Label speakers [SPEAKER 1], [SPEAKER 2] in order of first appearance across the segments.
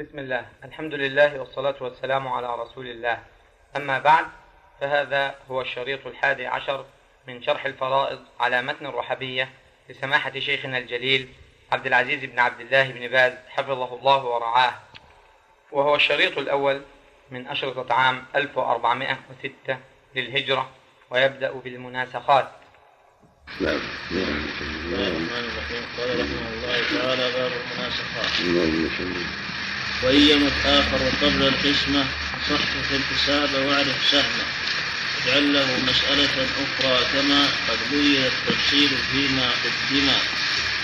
[SPEAKER 1] بسم الله. الحمد لله والصلاة والسلام على رسول الله. أما بعد فهذا هو الشريط الحادي عشر من شرح الفرائض على متن الرحبية لسماحة شيخنا الجليل عبد العزيز بن عبد الله بن باز حفظه الله ورعاه. وهو الشريط الأول من أشرطة عام 1406 للهجرة ويبدأ بالمناسخات.
[SPEAKER 2] نعم.
[SPEAKER 3] نعم. بسم الله الرحمن الرحيم. قال رحمه الله تعالى باب المناسخات. وإن آخر قبل القسمة صحح الحساب واعرف سهمه اجعل له مسألة أخرى كما قد بين التفصيل فيما قدم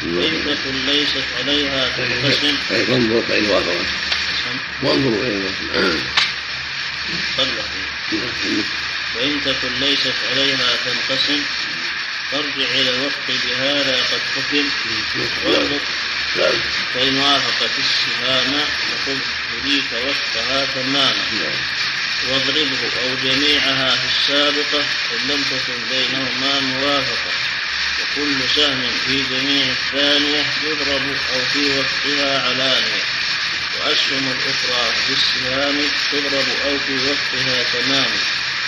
[SPEAKER 3] وإن تكن ليست عليها تنقسم
[SPEAKER 2] انظر فإن وافقت وانظروا
[SPEAKER 3] وإن تكن ليست عليها تنقسم فارجع إلى الوقت بهذا قد حكم. وانظر نعم. فإن وافقت السهام فخذ يريك وفقها تماما. نعم. واضربه أو جميعها في السابقة إن لم تكن بينهما موافقة. وكل سهم في جميع الثانية يضرب أو في وفقها علانية. وأسهم الأخرى في السهام تضرب أو في وفقها تماما.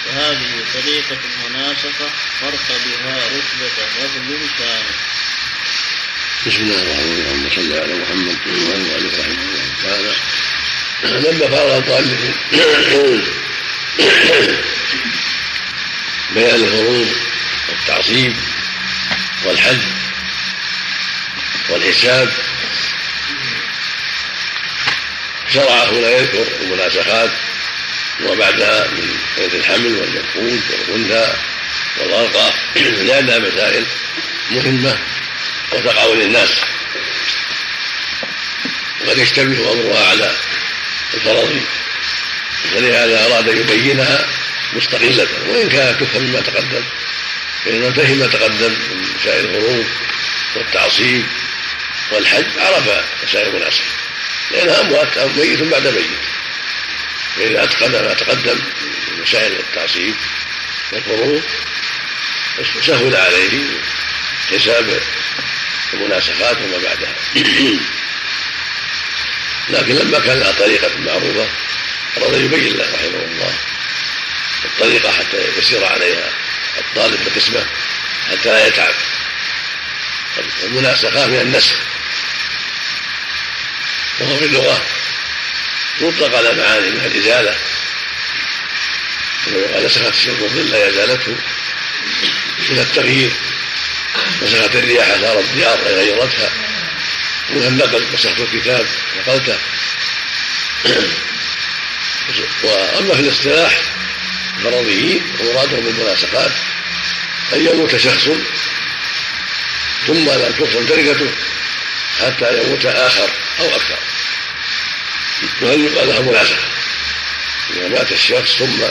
[SPEAKER 3] فهذه طريقة المناسخة فرق بها رتبة فضل كامل.
[SPEAKER 2] بسم الله الرحمن الرحيم. اللهم صل على محمد وعلى آله رحمه الله تعالى لما فرغ المؤلف بيان الفروض والتعصيب والحج والحساب شرع هنا يذكر المناسخات وما بعدها من بيت الحمل والمفقود والغنى والغرقى لأنها مسائل مهمة. وتقع للناس وقد يشتبه أمرها على الفرض ولهذا أراد أن يبينها مستقلة وإن كانت تفهم مما تقدم. من فهم ما تقدم من مسائل الفروض والتعصيب والحج عرف مسائل المناسبة. لانها اموات أو ميت بعد ميت. فإذا أتقن ما تقدم من مسائل التعصيب والفروض سهل عليه حساب المناسخات وما بعدها. لكن لما كان لها طريقة معروفة أراد يبين له رحمه الله الطريقة حتى يسير عليها الطالب بقسمه حتى لا يتعب. المناسخة من النسخ. وهو في اللغة. يطلق على معاني من الإزالة. ويقال نسخت الشمس الظل لا يزالته من التغيير. مسحت الرياح اثار الديار غيرتها. من النقل مسحت الكتاب. نقلته وأما في الاصطلاح الفرضيين ومرادهم بالمناسقات ان يموت شخص ثم لم تفصل تركته حتى يموت آخر أو أكثر. وهل يقال لها مناسخه إذا مات الشخص ثم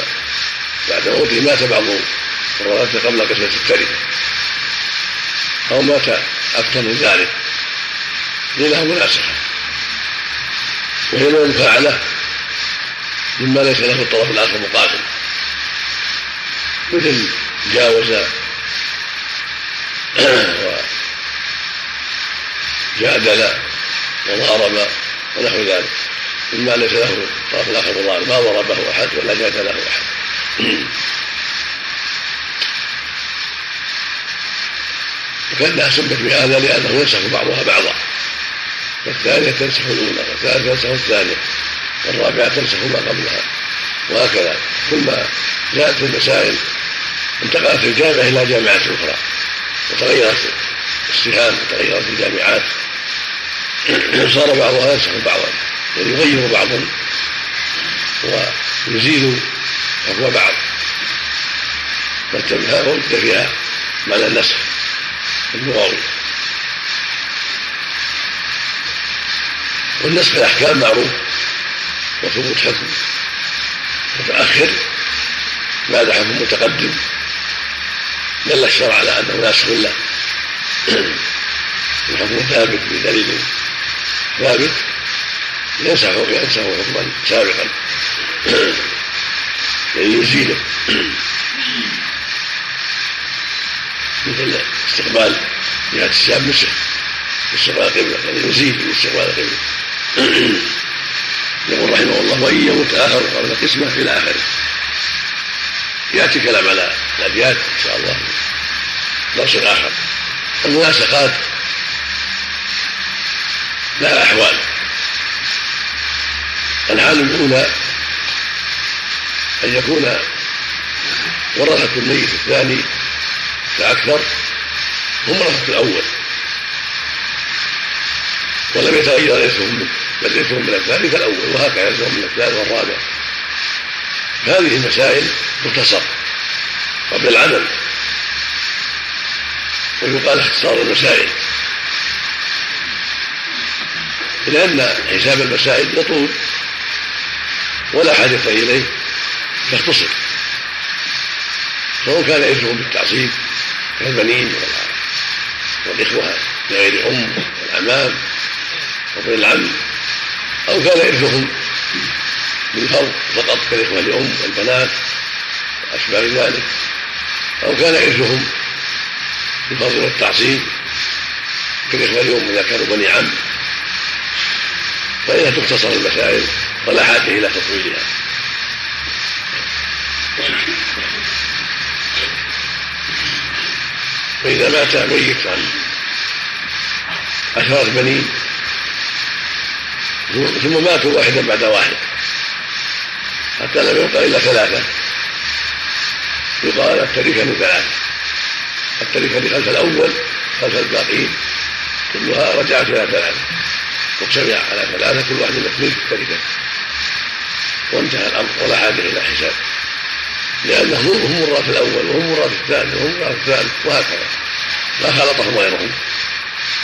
[SPEAKER 2] بعد موته مات بعض الورثه قبل قسمه التركه أو مات أكثر من ذلك. لها مناسخة وهي من المفاعلة مما ليس له الطرف الآخر مقابل. مثل جاوز وجادل وضارب ونحو ذلك. مما ليس له الطرف الآخر مضارب ما ضربه أحد ولا جادله أحد. وكانها سمت بهذا لأنه ينسخ بعضها بعضا. فالثانيه تنسخ الأولى والثالثة تنسخ الثانية والرابعة تنسخ ما قبلها وهكذا. ثم جاءت المسائل انتقلت الجامعة إلى جامعات أخرى وتغيرت السهام وتغيرت الجامعات. صار بعضها ينسخ بعضا يعني يغير بعض ويزيد حكم بعض. ورد فيها معنى النسخ. اللغوي والنسخ الأحكام معروف. وثبوت حكم. متاخر بعد حكم متقدم. دل الشرع على أنه ناسخ له الحكم ثابت بدليل. ثابت. ينسخ ينسخ حكما سابقا. يعني يزيله مثل استقبال جهة الشام نسخ استقبال القبلة يعني يزيد من استقبال القبلة وإن يمت آخر قبل القسمة إلى آخره يأتي كلام على الأبيات إن شاء الله. درس آخر. المناسخات لها أحوال. الحال الأولى أن يكون ورثة الميت الثاني فأكثر هم ورثة الأول. ولم يتغير منه بل إرثهم من الثاني كالأول وهكذا إرثهم من الثالث والرابع هذه المسائل تختصر قبل العمل ويقال اختصار المسائل. لأن حساب المسائل يطول ولا حاجة إليه يختصر. سواء كان إرثهم بالتعصيب كالبنين والإخوة بغير أم والأمام وبين العم أو كان إرثهم بالفرض فقط كالإخوة لأم والبنات وأشباه ذلك أو كان إرثهم بالفرض والتعصيب كالإخوة لأم إذا كانوا بني عم فإنها تختصر المسائل ولا حاجة إلى تطويلها. فإذا مات ميت عن عشرة بنين ثم ماتوا واحدا بعد واحد. حتى لم يبقى إلا ثلاثة. يقال التركة ثلاثة. التركة خلف الأول خلف الباقين. كلها رجعت إلى ثلاثة. واجتمع على ثلاثة كل واحد في التركة وانتهى الأمر ولا حاجة إلى حساب. لأنهم هم مرات الأول وهم مرات الثاني وهم مرات الثالث وهكذا. لا خلطهم غيرهم.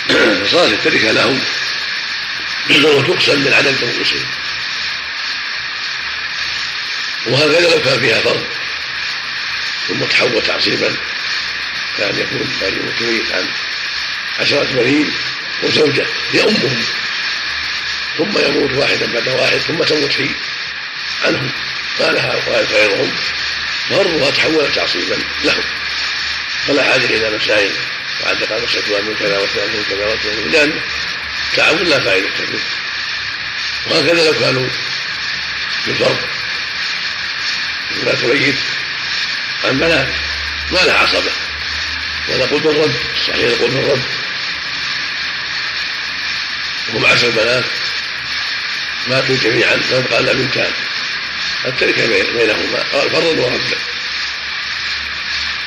[SPEAKER 2] فصارت التركة لهم. وتقسم من عدد رؤوسهم وهكذا لو كان فيها فرض ثم تحول تعصيبا. كان يكون ميت عن عشرة بنين وزوجة هي أمهم ثم يموت واحدا بعد واحد ثم تموت في عنهم. ما لها غيرهم. فرضها تحول تعصيبا لهم. فلا حاجة إلى مسائل وعد قال ستوى من كذا وثلاث من كذا وثلاث من لأن تعاون لا فائدة فيه وهكذا لو كانوا بالفرض لا تميت عن ما لها عصبه ونقول بالرد صحيح نقول بالرد هم عشر بنات. ماتوا جميعا. ما يبقى الا بنتان التركة بينهما. فرضا وردا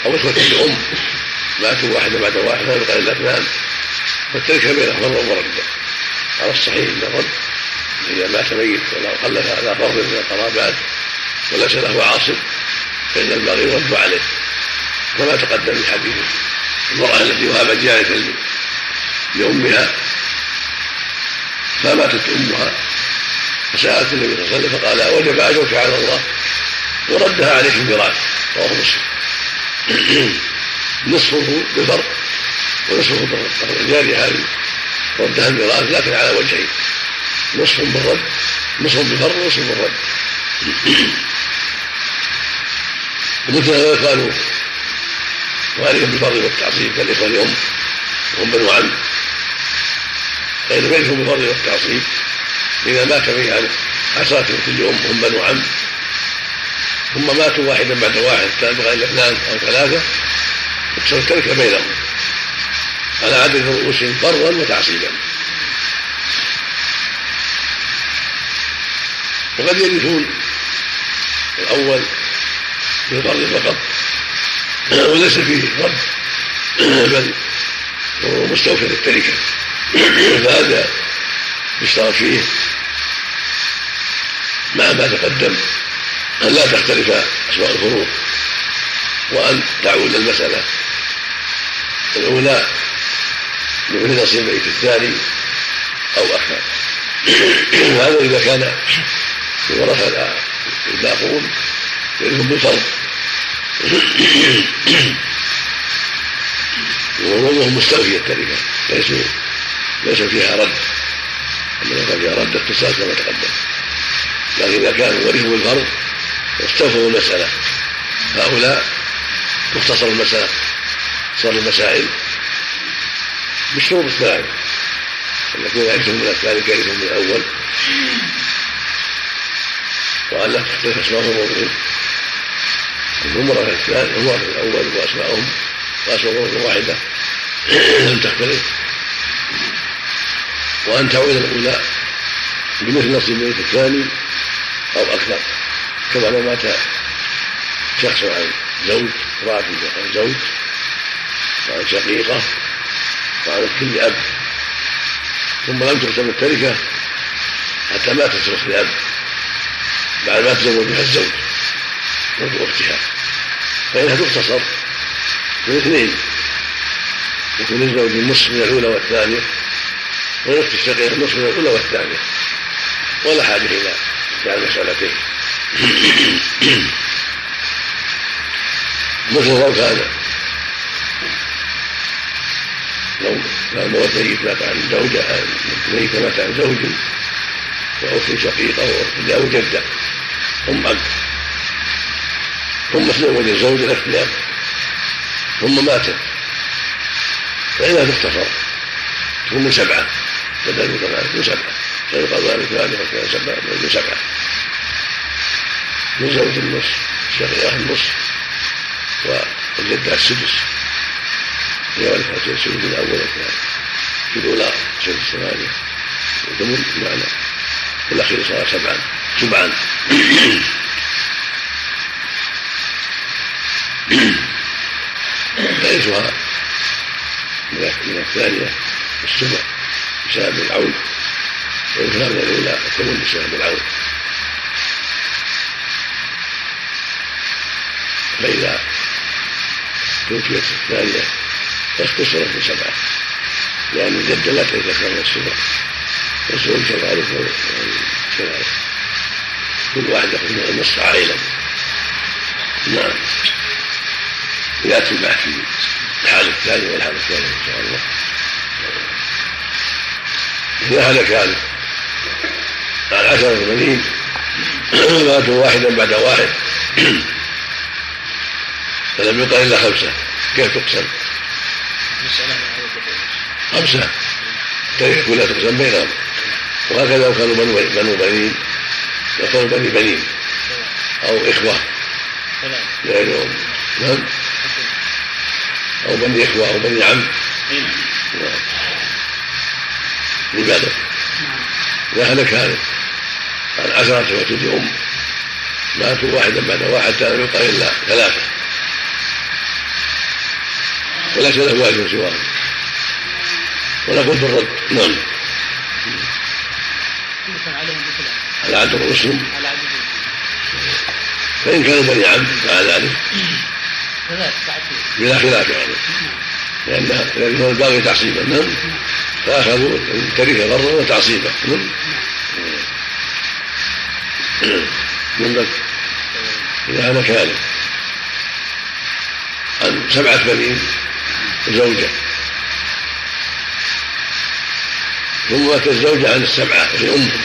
[SPEAKER 2] أو أخوة الام ماتوا واحدة بعد واحد ما يبقى الا اثنان فالتركة بينهما فرضا وردا على الصحيح إن الرد إذا مات ميت ولو خلف على فرض من القرابات وليس له عاصب فإن الباقي يرد عليه. كما تقدم في حديث المرأة التي وهبت جارية لأمها. فماتت أمها فسألت النبي صلى الله عليه وسلم فقال وجب اجرك على الله وردها عليك الميراث رواه مسلم. نصفه بالفرق ونصفه بالرد الجارية هذه ردها الميراث لكن على وجهين. نصف بالرد نصف بالفرق ونصف بالرد. ومثل هذا قالوا وعليهم بالفرض والتعصيب. كالاخوه الام وهم بنو عم. فإن بينهم بالفرض والتعصيب؟ إذا مات فيه عشرة كل أم هم بنو عم. ثم ماتوا واحدا بعد واحد كان بغير الاثنان أو ثلاثة. تكسر التركة بينهم. على عدد رؤوسهم فرضا وتعصيبا. وقد يرثون الأول بالفرض فقط. وليس فيه فرض. بل هو مستوفى للتركة. فهذا يشترط فيه. مع ما تقدم أن لا تختلف أسماء الفروق وأن تعود المسألة الأولى نصيب البيت الثاني أو أكثر. هذا إذا كان الورثة الباقون يرثون بالفرض ووضوهم مستوفية التركة ليسوا ليس فيها رد. أما كان فيها رد اختصاص كما تقدم. لكن إذا كانوا ورثوا الفرض واستوفوا المسألة. هؤلاء تختصر المسألة صار المسائل بالشروط الثلاثة أن يكون يرثهم من الثاني كيرثهم من الأول. لا تختلف اسمائهم وضوء الجمرة الثاني هو الأول وأسماؤهم وأسماؤهم واحدة لم تختلف. وأن تعود الأولى بمثل نصيب الثاني أو أكثر كما لو مات شخص عن زوج امرأة عن زوج وعن شقيقة وعن كل أب. ثم لم تقسم التركة حتى ماتت أخت الأب بعد ما تزوجها الزوج زوج أختها. فإنها تختصر من اثنين يكون الزوج النصف من الأولى والثانية والأخت الشقيقة النصف من الأولى والثانية. ولا حاجة إلى مسألتين. مثل لو كان لو كان ميت مات عن زوجة ميت مات عن زوج وأخت شقيقة وأخت أو جدة أم أب. ثم تزوج الزوج الأخت لأب ثم ماتت فإنها تختصر تكون من سبعة بدل من سبعة. فيقال ذلك وكان سبعة من سبعة من زوج النصف الشقيقة النصف والجدة السدس. يورث السدس الأول والثاني في الأولى سدس ثمانية وثمن بمعنى والأخير صار سبعا. سبعا. يعيشها من الثانية السبع بسبب العون. ويكفى من الأولى الثمن بسبب العون فإذا توفيت الثانية فاختصرت بسبعة لأن الجدة لا من السبع والزوج كذلك كذلك كل واحد يأخذ من النصف عائلا نعم. يأتي البحث في الحال الثاني والحال الثاني إن شاء الله. إذا هلك هذا عشرة بنين ماتوا واحدا بعد واحد. فلم يبق إلا خمسة. كيف تقسم؟ خمسة. التركة كلها تقسم بينهم. وهكذا لو كانوا بنو بنو بنين لو كانوا بني بنين. أو إخوة. لأنهم نعم. أو بني إخوة أو بني عم. نعم. لماذا؟ إذا هلك هذا. عن عشرة وتدي أم ماتوا واحدا بعد واحد حتى لم يبقى إلا ثلاثة. وليس له واجب سواه. ونقول بالرد نعم. على عبد المسلم. فإن كانوا بني عبد مع ذلك. بلا خلاف يعني. لأن لأنه الباغي تعصيبا. نعم. فأخذوا التركة ضرا وتعصيبا. نعم. من إذا هلك هذا عن سبعة بنين وزوجة ثم مات الزوجة عن السبعة وهي أمه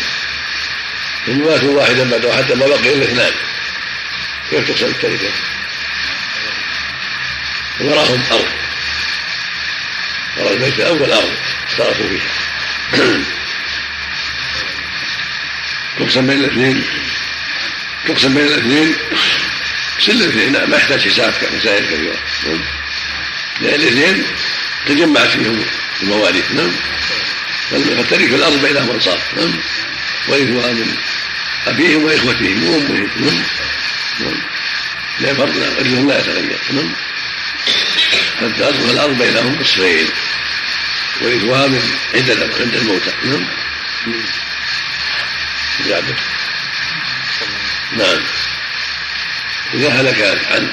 [SPEAKER 2] ثم ماتوا واحدا بعد حتى ما بقي إلا اثنان. كيف تقسم التركة؟ وراهم أرض. وراء البيت الأول أرض اشتركوا فيها. تقسم بين الاثنين تقسم بين الاثنين. سل الاثنين ما يحتاج حساب كمسائل كثيرة لأن الاثنين تجمعت فيهم المواريث نعم. فترك الأرض بينهم أنصاف. نعم. ورثها من أبيهم وإخوتهم وأمهم. نعم. نعم. لأن فرض ورثهم لا يتغير. نعم. فتأرضها الأرض بينهم نصفين ورثها من عند عند الموتى. نعم. جابر نعم. إذا هلك عن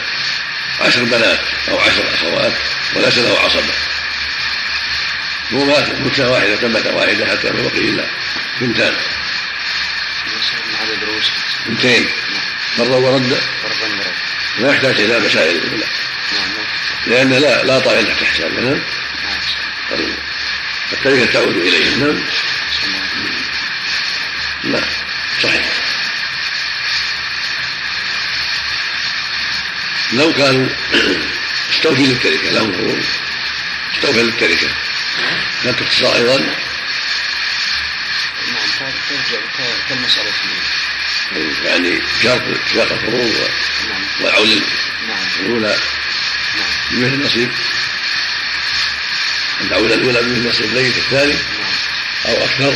[SPEAKER 2] عشر بنات أو عشر أخوات وليس له عصبة ومات متة واحدة مات واحدة؟ حتى ما بقي إلا بنتان بنتين مرة ورد؟ ما يحتاج إلى مسائل. الأولى لأن لا لا طائل تحت حساب نعم. التركة تعود إليهم. نعم. نعم صحيح. لو كانوا استوفي للتركة لهم حقوق استوفى للتركة. هل تختصر أيضا؟
[SPEAKER 4] نعم ترجع كالمسألة
[SPEAKER 5] يعني شرط اتفاق الفروض والعول الأولى. بمثل النصيب أن تعول الأولى بمثل نصيب الميت الثاني أو أكثر.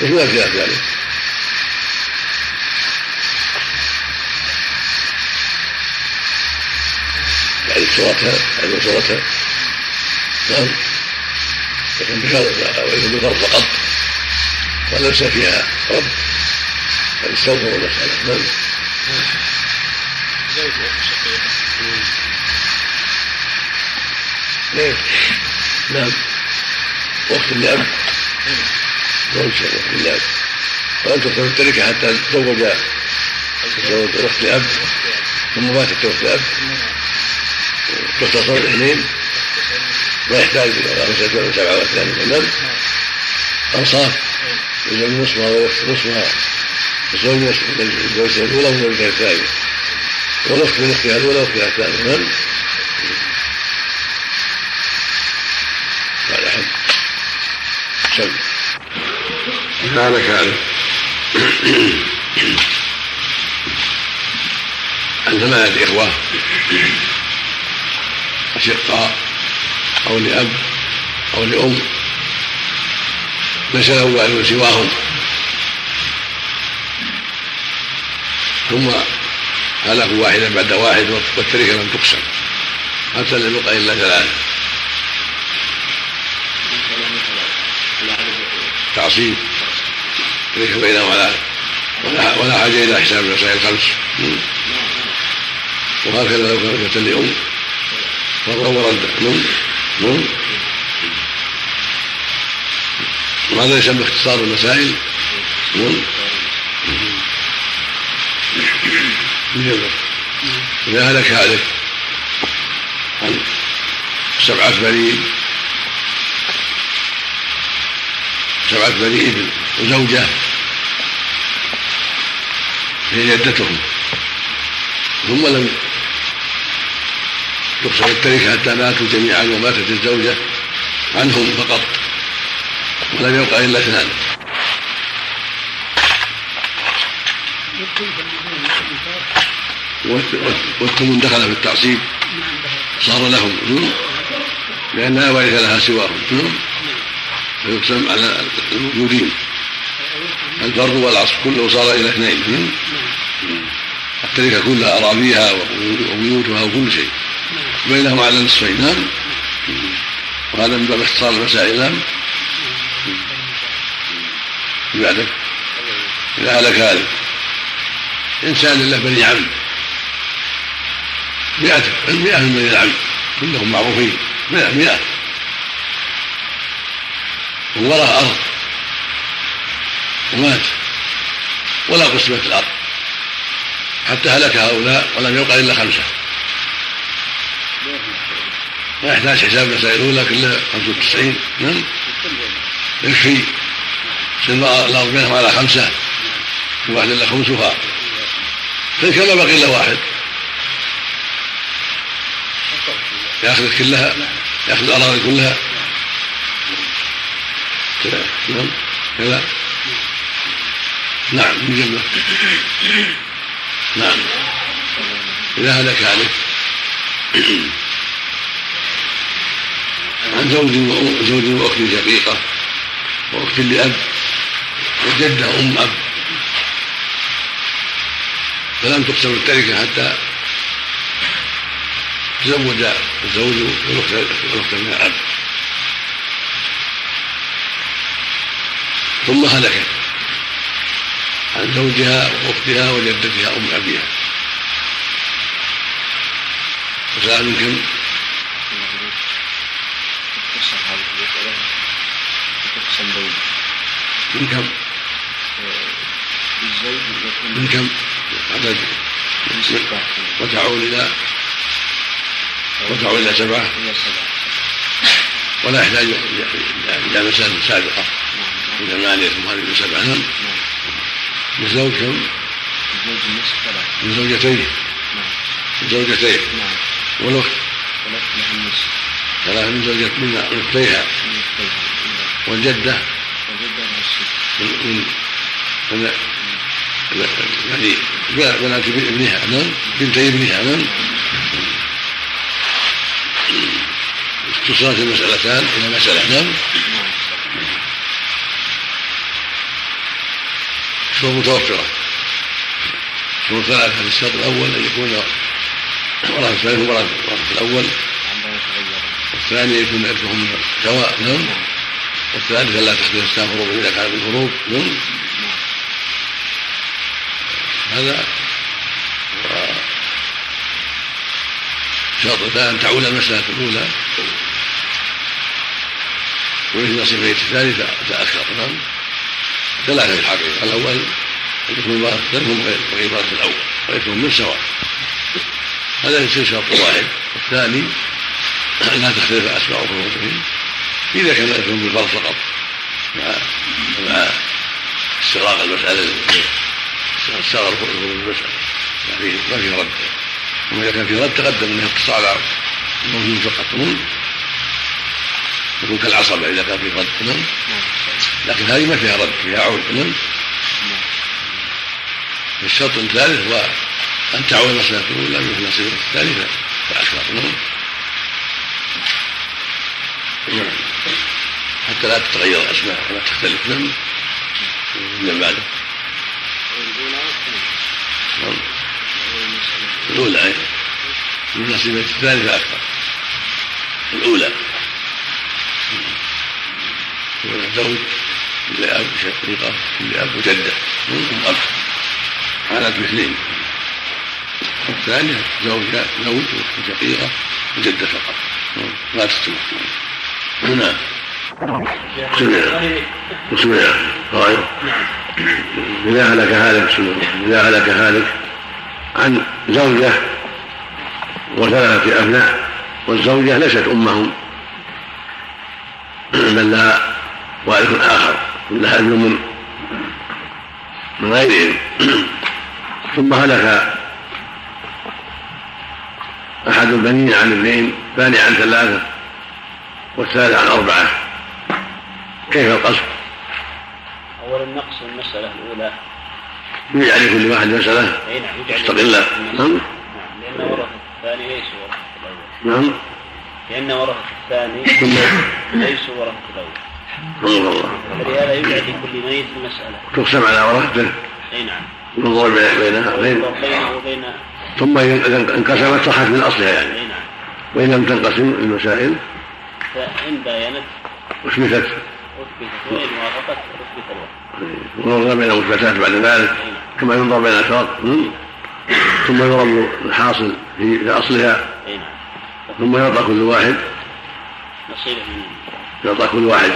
[SPEAKER 5] وهو خلاف ذلك صورتها يعني صورتها. نعم. لكن يكون بفرض فقط. وليس فيها رب بل استوفوا المسألة نعم زوج نعم. وقت اللعب. زوج وقت اللعب. ولم تكتب التركة حتى تزوج. تزوج أخت ثم ماتت أخت لأب. تختصر الاثنين ما يحتاج إلى خمسة أو سبعة وثلاثة نعم أنصاف الزوج نصفها والأخت نصفها الزوج الزوجة الأولى والزوجة الثانية والأخت من أختها الأولى وأختها الثانية نعم قال أحد سم
[SPEAKER 2] هذا كان عن ثمانية إخوة؟ أشقاء أو لأب أو لأم ليس له والد سواهم. ثم هلكوا واحدا بعد واحد والتركه لم تقسم. حتى لم يبقى إلا ثلاثة. تعصيب. ليس بينهم ولا, ولا حاجة إلى حساب المسائل الخمس. وهكذا لو كانت لأم. فرا وردا نم نم وهذا يسمى اختصار المسائل؟ نم إذا هلك هالك. عن سبعة بني. سبعة بني ابن وزوجة. هي جدتهم. ثم لم تقسم التركة حتى ماتوا جميعا وماتت الزوجة عنهم فقط ولم يبقى إلا اثنان. والثمن دخل في التعصيب صار لهم لأن لا وارث لها سواهم فيقسم على الموجودين الفرض والعصر كله صار إلى اثنين التركة كلها أراضيها وبيوتها وكل شيء. بينهم على نصفين نعم وهذا من باب اختصار المسائل نعم بعدك؟ إذا هلك هالك إنسان له بني عم. مئة مئة من بني العم. كلهم معروفين. مئة مئة. ووراه أرض. ومات. ولا قسمت الأرض. حتى هلك هؤلاء ولم يبقى إلا خمسة. ما يحتاج حساب المسائل الأولى كلها 95 نعم. يكفي. الأرض بينهم على خمسة. كل واحد إلا خمسها تلك ما بقي إلا واحد. ياخذ كلها ياخذ الأراضي كلها. نعم كذا نعم من نعم. إذا هلك عليه عن زوج زوج وأخت شقيقة وأخت لأب وجدة أم أب. فلم تقسم التركة حتى تزوج الزوج والأخت من الأب ثم هلكت عن زوجها وأختها وجدتها أم أبيها. وسأل من كم؟ من كم؟ من كم؟ عدد. وتعود إلى وتعود إلى سبعة. ولا يحتاج إلى مسألة سابقة. إلى ثمانية ثم هذه سبعة نعم. للزوج كم؟
[SPEAKER 3] الزوج النصف ثلاث
[SPEAKER 5] من زوجتين.
[SPEAKER 3] نعم.
[SPEAKER 5] من زوجتين.
[SPEAKER 3] نعم.
[SPEAKER 5] والأخت؟
[SPEAKER 3] ثلاث لها النصف
[SPEAKER 5] ثلاث من زوجة من أختيها والجدة. من من
[SPEAKER 2] يعني بنات ابنها نعم؟ بنتي ابنها نعم؟ اختصرت المسألتان إلى مسألة نعم؟ شروط متوفرة؟ شروط ثلاثة في الشرط الأول؟ أن يكون ورثة الثاني هو ورثة الأول. والثاني يكون إرثهم سواء نعم. والثالث لا أحكام فروض إذا كان بالفروض نعم. هذا شرط أن تعول المسألة الأولى. ومثل نصيبه الثاني تأخر نعم. ثلاثة في الحقيقة الأول أن يكون غيرهم غير الأول ويكون من سواء. هذا يصير شرط واحد. الثاني لا تختلف أسماء فروضهم إذا كان يكون بالفرض فقط. مع مع استغراق المسألة استغرق المسألة يعني ما في رد. وما إذا كان في رد تقدم أنه يقتصر على الموجود فقط. يكون كالعصبة إذا كان في رد. لكن هذه ما فيها رد فيها عود. نعم الشرط الثالث هو أن تعود المسألة الأولى مثل نصيب الثالثة. فأكثر نعم نعم. حتى لا تتغير الأسماء ولا تختلف. نعم. من نعم الأولى من نصيب الثالثة أكثر. الأولى. زوج لأب شقيقة لأب وجدة أم أب. حالات باثنين الثانية زوجة زوج وشقيقة. وجدة فقط. لا تجتمع نعم سمع وسمع طيب. إذا هلك هالك سمع إذا هلك هالك عن زوجة وثلاثة أبناء والزوجة ليست أمهم بل لها وارث آخر لها ابن من غيرهم. ثم هلك أحد البنين عن اثنين الثاني عن ثلاثة والثالث عن أربعة. كيف القصد؟
[SPEAKER 3] أولا نقص المسألة الأولى.
[SPEAKER 2] يجعل لكل واحد مسألة؟
[SPEAKER 3] أي نعم يجعل
[SPEAKER 2] مستقلة. نعم.
[SPEAKER 3] نعم لأن ورثة الثاني ليسوا ورثة الأول.
[SPEAKER 2] نعم.
[SPEAKER 3] لأن ورثة الثاني ليسوا ورثة الأول.
[SPEAKER 2] رحمه الله
[SPEAKER 3] فلهذا يجعل لكل ميت مسألة.
[SPEAKER 2] تقسم على ورثته.
[SPEAKER 3] أي نعم.
[SPEAKER 2] ينظر بينها بين
[SPEAKER 3] بينه وبين
[SPEAKER 2] ثم إذا انقسمت صحت من أصلها يعني.
[SPEAKER 3] أي نعم.
[SPEAKER 2] وإن لم تنقسم المسائل
[SPEAKER 3] فإن باينت
[SPEAKER 2] أثبتت.
[SPEAKER 3] أثبتت وإن وافقت أثبت الوقت.
[SPEAKER 2] ونظر بين المثبتات بعد ذلك كما ينظر بين الأشراط. ثم يضرب الحاصل في أصلها.
[SPEAKER 3] نعم.
[SPEAKER 2] ثم يعطى كل واحد.
[SPEAKER 3] نصيبة
[SPEAKER 2] يعطى كل واحد.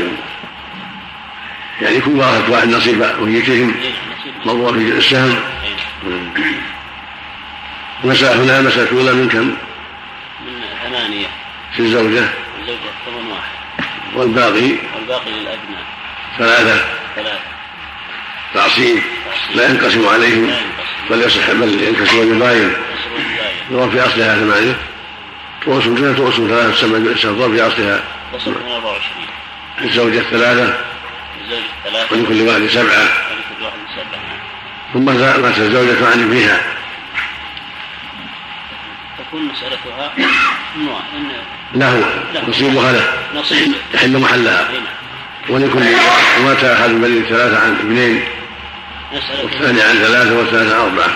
[SPEAKER 2] يعني كل واحد واحد نصيب
[SPEAKER 3] نعم نصيب
[SPEAKER 2] مضروب في السهم.
[SPEAKER 3] نعم.
[SPEAKER 2] مسألة هنا مسألة أولى من كم؟
[SPEAKER 3] من ثمانية.
[SPEAKER 2] في الزوجة
[SPEAKER 3] الزوجة ثمن واحد.
[SPEAKER 2] والباقي؟
[SPEAKER 3] والباقي للأبناء.
[SPEAKER 2] ثلاثة.
[SPEAKER 3] ثلاثة.
[SPEAKER 2] تعصيب. لا ينقسم عليهم.
[SPEAKER 3] ينقسم.
[SPEAKER 2] بل يصح بل ينكسر ويباين
[SPEAKER 3] يصرون الباين
[SPEAKER 2] يضرب في أصلها ثمانية. رؤوس ثلاثة رؤوس ثلاثة تضرب في أصلها
[SPEAKER 3] وصل من 24
[SPEAKER 2] الزوجة ثلاثة.
[SPEAKER 3] الزوج ثلاثة.
[SPEAKER 2] ولكل واحد سبعة.
[SPEAKER 3] ولكل واحد سبعة.
[SPEAKER 2] ثم مات الزوجة عن ابنها
[SPEAKER 3] تكون مسألتها إن
[SPEAKER 2] له نصيبها له
[SPEAKER 3] نصيب
[SPEAKER 2] تحل محلها.
[SPEAKER 3] أي نعم.
[SPEAKER 2] ولكل ومات أحد البنين ثلاثة عن اثنين. والثاني عن ثلاثة والثالث عن أربعة.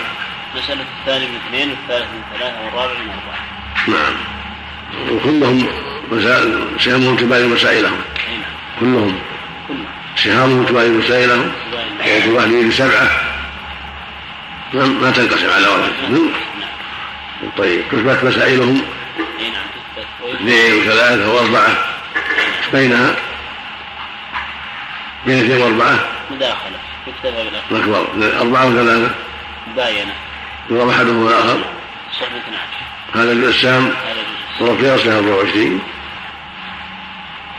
[SPEAKER 3] مسألة الثاني من اثنين والثالث من ثلاثة والرابع من أربعة.
[SPEAKER 2] نعم. وكلهم مسائل سهامهم تباين مسائلهم.
[SPEAKER 3] أي نعم.
[SPEAKER 2] كلهم. سهامهم تباين مسائلهم.
[SPEAKER 3] تباين.
[SPEAKER 2] وكل واحد يريد سبعة. ما ما تنقسم على
[SPEAKER 3] نعم.
[SPEAKER 2] طيب تثبت مسائلهم؟ اثنين وثلاثة وأربعة. بينها؟ بين اثنين وأربعة؟
[SPEAKER 3] مداخلة يكتفى بالأخ
[SPEAKER 2] الأكبر أربعة وثلاثة؟
[SPEAKER 3] مباينة.
[SPEAKER 2] يضرب أحدهم الآخر
[SPEAKER 3] صحبة 12
[SPEAKER 2] هذا السهم
[SPEAKER 3] هذا جزء
[SPEAKER 2] ضرب في أصلها 24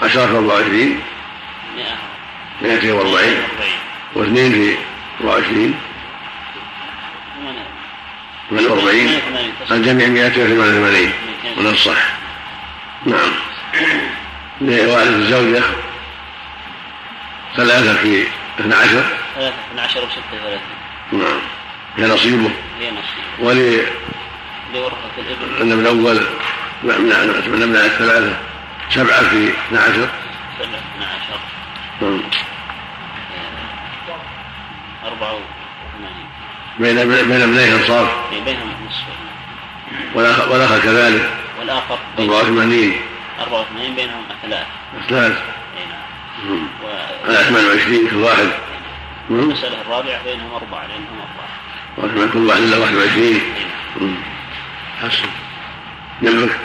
[SPEAKER 2] عشرة في 24
[SPEAKER 3] 100
[SPEAKER 2] 240 واثنين في 24 48 الجميع 288 من الصح نعم. لوالد الزوجة ثلاثة في 12
[SPEAKER 3] ثلاثة 12 و 36
[SPEAKER 2] نعم. هي نصيبه.
[SPEAKER 3] هي نصيب
[SPEAKER 2] ولي
[SPEAKER 3] لورثة الإبل
[SPEAKER 2] أن من أول من من الثلاثة سبعة في 12
[SPEAKER 3] سبعة اثنا عشر.
[SPEAKER 2] نعم.
[SPEAKER 3] أربعة
[SPEAKER 2] بين بين ابنيه انصاف.
[SPEAKER 3] بينهم نصف
[SPEAKER 2] والآخر والآخر كذلك.
[SPEAKER 3] والآخر بين-
[SPEAKER 2] 84
[SPEAKER 3] أربعة وثمانين بينهم ثلاث
[SPEAKER 2] ثلاث
[SPEAKER 3] أي نعم.
[SPEAKER 2] نعم.
[SPEAKER 3] و-
[SPEAKER 2] على 28 كل واحد. نعم.
[SPEAKER 3] المسألة الرابعة بينهم أربعة لأنهم أربعة.
[SPEAKER 2] كل واحد إلا 21
[SPEAKER 3] أي نعم.
[SPEAKER 2] حسن. جنبك.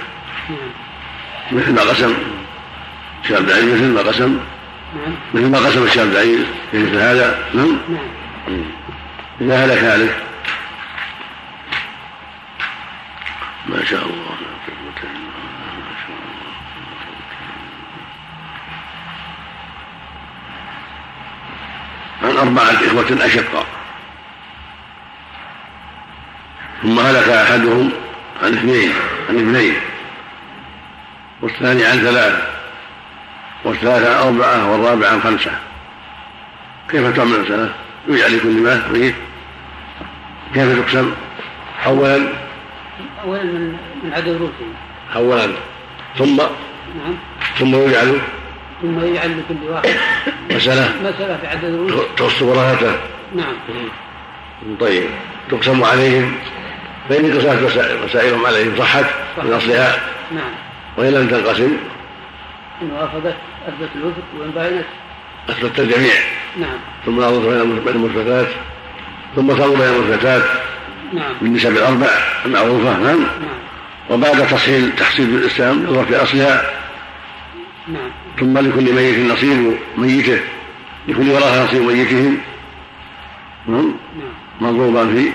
[SPEAKER 2] مثل ما قسم الشيخ عبد العزيز مثل ما قسم مثل ما قسم الشيخ عبد العزيز في مثل هذا نعم. مم. إذا هلك ما شاء الله لا قوة إلا ما شاء الله. عن أربعة إخوة أشقاء. ثم هلك أحدهم عن اثنين عن اثنين. والثاني عن ثلاثة. والثالث عن أربعة والرابع عن خمسة. كيف تعمل المسألة؟ يجعل لكل ما ميت كيف تقسم؟ أولا.
[SPEAKER 6] اولا من من عدد روسهم
[SPEAKER 2] أولا. ثم؟
[SPEAKER 6] نعم.
[SPEAKER 2] ثم يجعل.
[SPEAKER 6] ثم يجعل لكل واحد.
[SPEAKER 2] مسألة.
[SPEAKER 6] مسألة في عدد الروس
[SPEAKER 2] تخص ورثته
[SPEAKER 6] نعم.
[SPEAKER 2] طيب. تقسم عليهم. فإن قسمت مسائل- مسائلهم عليهم. صحت من أصلها.
[SPEAKER 6] نعم.
[SPEAKER 2] وإن لم تنقسم؟
[SPEAKER 6] إن وافقت أثبت الوفق وإن باينت
[SPEAKER 2] أثبت الجميع.
[SPEAKER 6] نعم.
[SPEAKER 2] ثم نظرت بين المثبتات ثم تنظر بين المثبتات
[SPEAKER 6] نعم.
[SPEAKER 2] بالنسب الأربع المعروفة. نعم.
[SPEAKER 6] نعم.
[SPEAKER 2] وبعد تحصيل تحصيل الإسلام نظر في أصلها.
[SPEAKER 6] نعم.
[SPEAKER 2] ثم لكل ميت نصيب ميته. لكل ورثة نصيب ميتهم. نعم.
[SPEAKER 6] نعم.
[SPEAKER 2] مضروبا في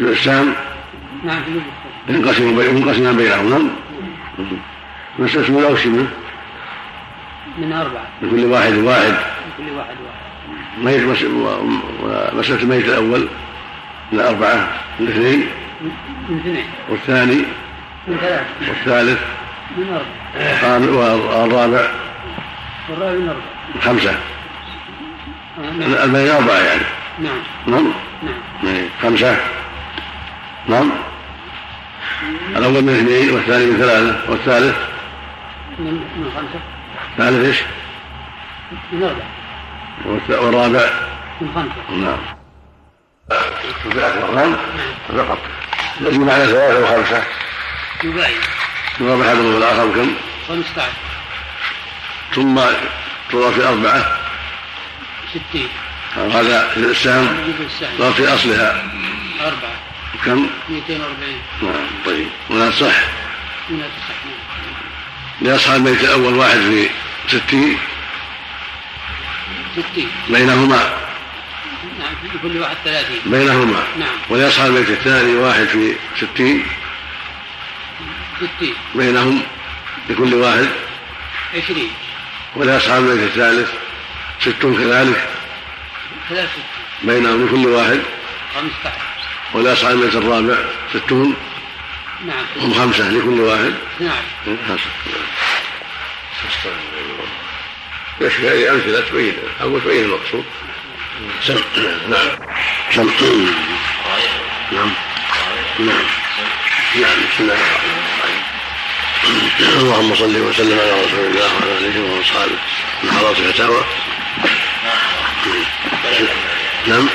[SPEAKER 2] الإسلام.
[SPEAKER 6] نعم
[SPEAKER 2] ينقسم بي- ينقسم بينهم. نعم. مسألة الأولى
[SPEAKER 6] من أربعة.
[SPEAKER 2] لكل واحد واحد.
[SPEAKER 6] لكل واحد واحد.
[SPEAKER 2] ميت مس... و- ومسألة الميت الأول من أربعة من اثنين
[SPEAKER 6] من من اثنين.
[SPEAKER 2] والثاني؟
[SPEAKER 6] من ثلاثة.
[SPEAKER 2] والثالث؟
[SPEAKER 6] من أربعة.
[SPEAKER 2] والرابع؟
[SPEAKER 6] والرابع من أربعة.
[SPEAKER 2] خمسة.
[SPEAKER 6] آه، نعم.
[SPEAKER 2] البين أربعة يعني.
[SPEAKER 6] نعم.
[SPEAKER 2] نعم.
[SPEAKER 6] نعم.
[SPEAKER 2] إيه. خمسة. نعم. الأول من اثنين والثاني من ثلاثة والثالث؟
[SPEAKER 6] من من خمسة.
[SPEAKER 2] الثالث إيش؟ والرابع؟
[SPEAKER 6] من خمسة.
[SPEAKER 2] نعم. في أكبر نعم. فقط. الذي معنى ثلاثة وخمسة.
[SPEAKER 6] يباين
[SPEAKER 2] الرابع أحدهم والآخر كم؟
[SPEAKER 6] 15
[SPEAKER 2] ثم تضاف في أربعة.
[SPEAKER 6] 60
[SPEAKER 2] هذا في
[SPEAKER 6] السهم
[SPEAKER 2] ضاف في أصلها.
[SPEAKER 6] أربعة.
[SPEAKER 2] كم؟
[SPEAKER 6] 240
[SPEAKER 2] نعم طيب. ولا صح
[SPEAKER 6] من التصح نعم
[SPEAKER 2] لأصحاب الميت الأول واحد في ستين
[SPEAKER 6] 60
[SPEAKER 2] بينهما.
[SPEAKER 6] نعم في كل واحد 30
[SPEAKER 2] بينهما.
[SPEAKER 6] نعم.
[SPEAKER 2] ولأصحاب الميت الثاني واحد في ستين.
[SPEAKER 6] 60
[SPEAKER 2] بينهم لكل واحد
[SPEAKER 6] 20
[SPEAKER 2] ولأصحاب الميت الثالث ستون كذلك.
[SPEAKER 6] 63
[SPEAKER 2] بينهم لكل واحد
[SPEAKER 6] 15
[SPEAKER 2] ولأصحاب الميت الرابع ستون.
[SPEAKER 6] نعم.
[SPEAKER 2] هم خمسة لكل واحد.
[SPEAKER 6] 12
[SPEAKER 2] خمسة. يكفي هذه أمثلة تبين أو تبين المقصود. سم نعم. سم. نعم. نعم نعم بسم الله الرحمن الرحيم. اللهم صل وسلم على رسول الله وعلى آله وأصحابه. من حضرات الفتاوى. نعم.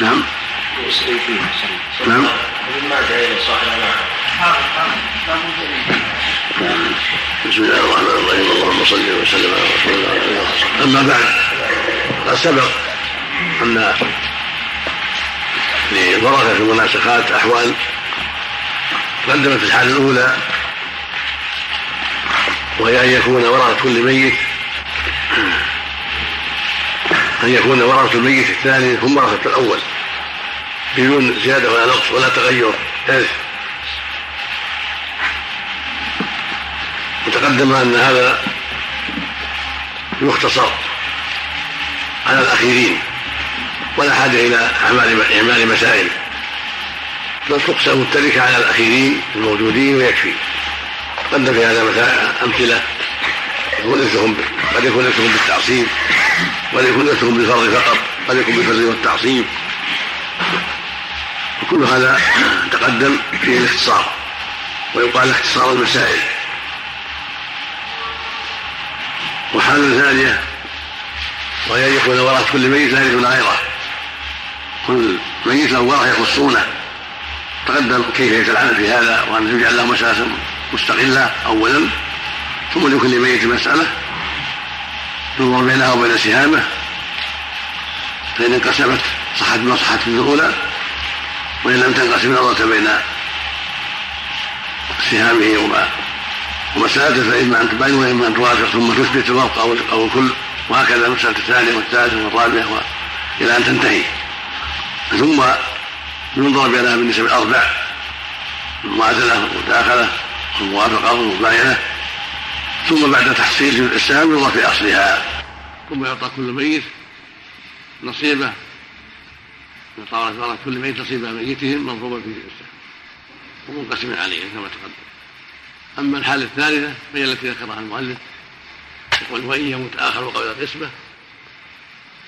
[SPEAKER 2] نعم. نعم. بسم الله الرحمن الرحيم اللهم صل وسلم على رسول الله وعلى اله أما بعد قد سبق أن لورثه المناسخات أحوال قدمت الحالة الأولى وهي أن يكون ورثة كل ميت أن يكون ورثة الميت الثاني هم ورثة الأول بدون زيادة ولا نقص ولا تغير. إرث وتقدم أن هذا يختصر على الأخيرين ولا حاجة إلى إعمال مسائل. بل تقسم التركة على الأخيرين الموجودين ويكفي. قدم في هذا مثلا أمثلة. يكون إرثهم قد يكون إرثهم بالتعصيب وقد يكون إرثهم بالفرض فقط قد يكون بالفرد والتعصيب. وكل هذا تقدم فيه الاختصار ويقال اختصار المسائل. وحال ثانية وهي أن يكون وراء كل ميت لا يرثون غيره كل ميت له ورثة يخصونه. تقدم كيفية العمل في هذا وأن يجعل له مسألة مستقلة أولا ثم لكل ميت مسألة. ينظر بينها وبين سهامه. فإن انقسمت صحت ما صحت من الأولى. وإن لم تنقسم نظرت بين سهامه وما ومسألته فإما أن تبين وإما أن توافق ثم تثبت الوفق أو أو الكل. وهكذا المسألة الثانية والثالثة والرابعة إلى أن تنتهي. ثم ينظر بينها بالنسبة الأربع المعادلة والمداخلة والموافقة والمباينة ثم بعد تحصيل الإسلام ينظر في أصلها. ثم يعطى كل ميت نصيبه. يعطى كل ميت نصيب ميتهم مضروبا في الإسلام. ومنقسم عليه كما تقدم. أما الحالة الثالثة فهي التي ذكرها المؤلف يقول وإن يموت آخر قبل القسمة.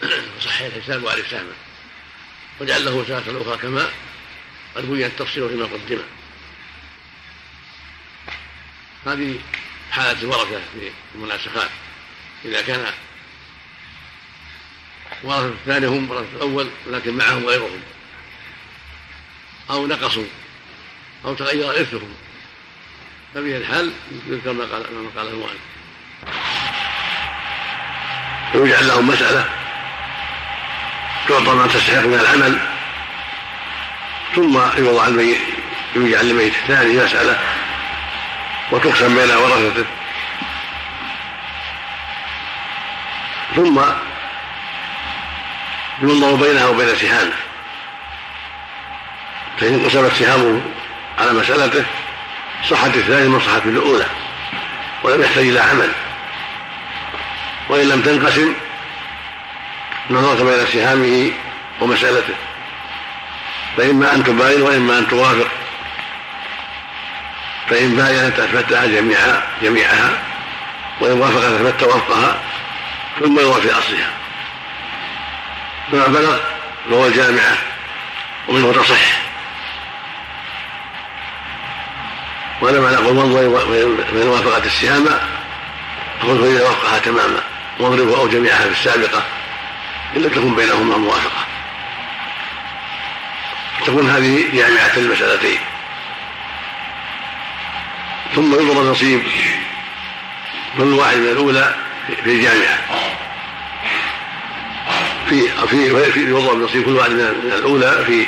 [SPEAKER 2] وصحيح الحساب وعليه سهمه وجعل له سنة أخرى كما قد بين التفصيل فيما قدم. هذه حالة الورثة في المناسخات. إذا كان ورثة الثاني هم ورثة الأول ولكن معهم غيرهم. أو نقصوا أو تغير إرثهم. ففي الحال يذكر ما قال ما قال المؤلف. ويجعل لهم مسألة. تعطى ما تستحق من العمل. ثم يوضع الميت يجعل الميت الثاني مسألة. وتقسم بين ورثته. ثم ينظر بينها وبين سهامه. فإن انقسمت سهامه على مسألته صحت الثانية من صحت الأولى ولم يحتاج إلى عمل. وإن لم تنقسم نظرت بين سهامه ومسألته. فإما أن تباين وإما أن توافق. فإن باينت أثبتها جميعها جميعها وإن وافقت أثبت وفقها ثم يروى في أصلها. فما بلغ فهو الجامعة ومنه تصح. وهذا معنى قول وانظر فإن وافقت السهام فقل فإذا وفقها تماما. واضربه أو جميعها في السابقة إن لم تكن بينهما موافقة. تكون هذه جامعة المسألتين. ثم يضرب نصيب كل واحد من الأولى في الجامعة. في في في يضرب نصيب كل واحد من الأولى في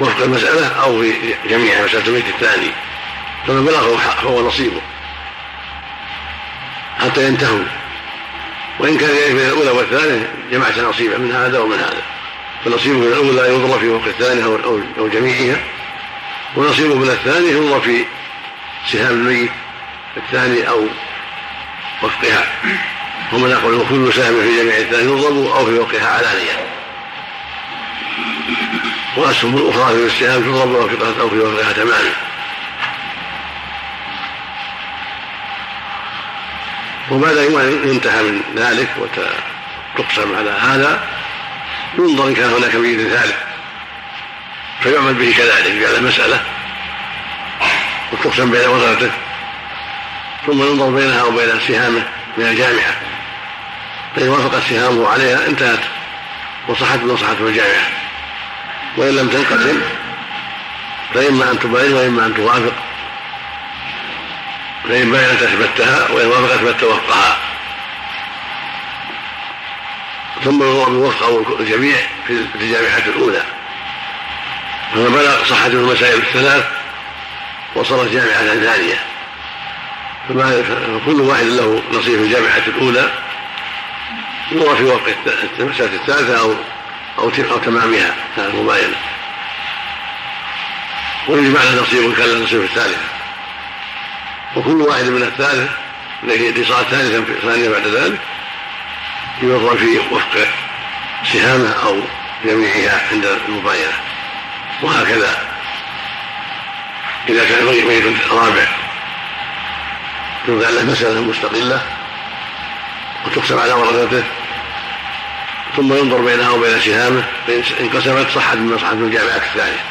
[SPEAKER 2] وفق المسألة أو في جميع مسألة الميت الثاني. فمن بلغه فهو نصيبه. حتى ينتهوا. وإن كان بين الأولى والثانية جمعت نصيبا من هذا ومن هذا. فنصيبه من الأولى يضرب في وفق الثانية أو أو جميعها. ونصيبه من الثانية يضرب في سهام الميت الثاني أو وفقها. ومن يقول كل سهم في جميع الثاني يضرب أو في وفقها علانية. وأسهم الأخرى في السهام تضرب أو في وفقها تماما. وبعد أن ينتهى من ذلك وتقسم على هذا ينظر إن كان هناك ميت ثالث فيعمل به كذلك يجعل مسألة وتقسم بين ورثته ثم ينظر بينها وبين سهامه من الجامعة. فإن وافقت سهامه عليها انتهت وصحت مصلحته الجامعة. وإن لم تنقسم فإما أن تبين وإما أن توافق. فإن بينت أثبتها وإن وافقت أثبت وفقها. ثم الوفق أو الجميع في الجامعة الأولى. فما بلغ صحة المسائل الثلاث وصارت جامعة ثانية فكل واحد له نصيب في الجامعة الأولى. يرى في وقت المسألة الثالثة أو أو أو تمامها المباينة ويجمع له نصيب كان له نصيب الثالثة وكل واحد من الثالث التي صارت ثالثا ثانية بعد ذلك يوضع في وفق سهامه أو جميعها عند المباينة وهكذا. إذا كان ميت رابع يوضع له مسألة مستقلة وتقسم على ورثته ثم ينظر بينها وبين سهامه فإن انقسمت صحت من صحت من الجامعات الثانية.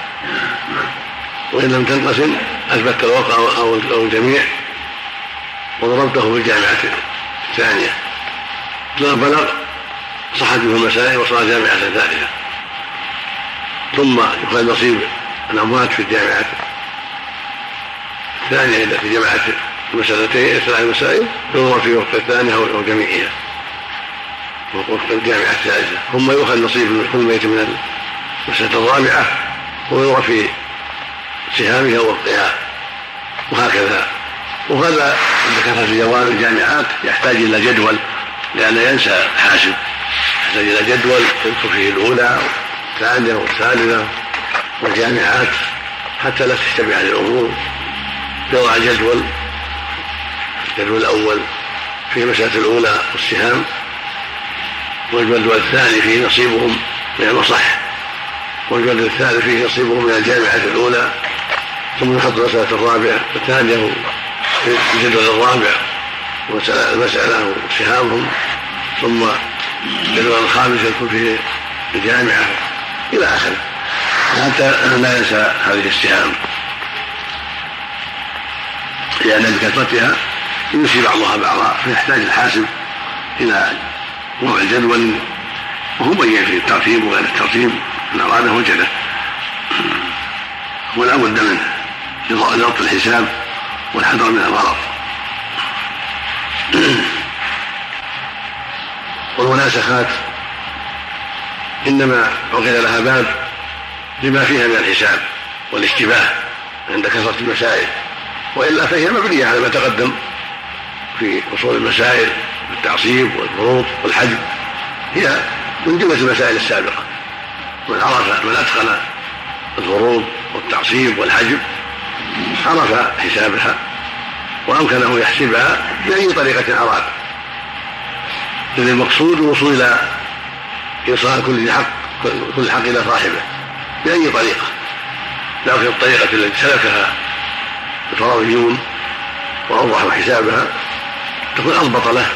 [SPEAKER 2] وإن لم تنقسم أثبت الوقع أو أو الجميع وضربته في الجامعة الثانية. لا بلغ صحت منه المسائل وصار جامعة ثالثة. ثم يخذ نصيب الأموات في الجامعة الثانية التي جمعت المسألتين الثلاث مسائل ينظر في وقت الثانية أو جميعها وفق الجامعة الثالثة. ثم يؤخذ نصيب كل ميت من المسألة الرابعة وينظر في سهامها ووقتها وهكذا. وهذا عند كثرة جواب الجامعات يحتاج إلى جدول لأن ينسى الحاسب. يحتاج إلى جدول يذكر فيه الأولى والثانية والثالثة والجامعات حتى لا تشتبه الأمور. يضع جدول الجدول الأول فيه المسألة الأولى والسهام والجدول الثاني فيه نصيبهم من المصح والجدول الثالث فيه نصيبهم من الجامعة الأولى. ثم يحط المسألة الرابعة الثانية في الجدول الرابع المسألة وسهامهم ثم الجدول الخامس يكون فيه الجامعة إلى آخره. حتى لا ينسى هذه السهام لأن بكثرتها ينسي بعضها بعضا فيحتاج الحاسب إلى وضع جدول وهو بين في الترتيب وغير الترتيب من أراده وجده ولا بد منه. لضبط الحساب والحذر من الغلط والمناسخات إنما عقد لها باب لما فيها من الحساب والاشتباه عند كثرة المسائل وإلا فهي مبنية على ما تقدم في أصول المسائل التعصيب والفروض والحجب هي من جملة المسائل السابقة من عرف من أتقن الفروض والتعصيب والحجب عرف حسابها وأمكنه يحسبها بأي طريقة أراد. إذ المقصود الوصول إلى إيصال كل حق كل حق إلى صاحبه بأي طريقة. لكن الطريقة التي سلكها الفرضيون وأوضحوا حسابها تكون أضبط له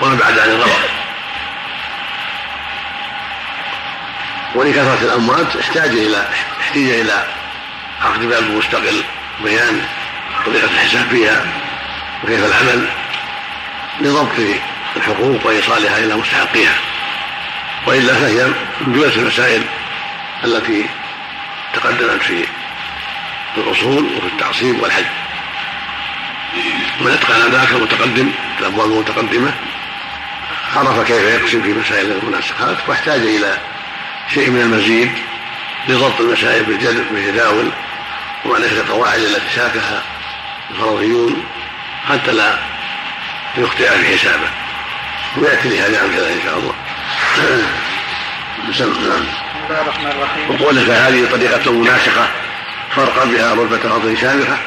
[SPEAKER 2] وأبعد عن الغلط ولكثرة الأموات احتاج إلى احتاج إلى عقد باب مستقل بيان طريقة الحساب فيها وكيف العمل لضبط الحقوق وإيصالها إلى مستحقيها. وإلا فهي من جملة المسائل التي تقدمت في الأصول وفي التعصيب والحج. من أتقن ذاك المتقدم الابواب المتقدمه عرف كيف يقسم في مسائل المناسخات واحتاج إلى شيء من المزيد لضبط المسائل بالجداول ومعرفه القواعد التي ساكها الفرضيون حتى لا يخطئ في حسابه. ويأتي لهذا عن إن شاء الله. بسم الله. الرحمن الرحيم وقوله فهذه طريقة مناسخة فرقا بها رتبة فضل سابقة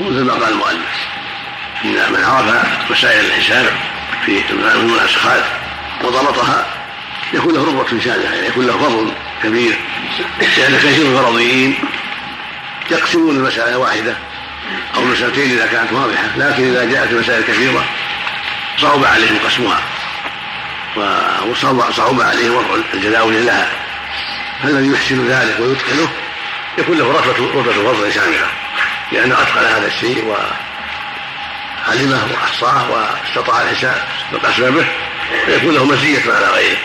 [SPEAKER 2] مثل ما قال المؤلف. إن من عرف مسائل الحساب في المناسخات وضبطها يكون له رغبة سابقة يعني يكون له فضل كبير. لأن كثير من الفرضيين يقسمون المسألة واحدة أو مسألتين إذا كانت واضحة لكن إذا جاءت المسائل كثيرة صعب عليهم قسمها. وصعب عليهم وضع الجداول لها. فالذي يحسن ذلك ويتقنه يكون له رتبة رتبة فضل شاملة لأنه أتقن هذا الشيء وعلمه وأحصاه واستطاع الحساب بأسبابه فيكون له مزية على غيره.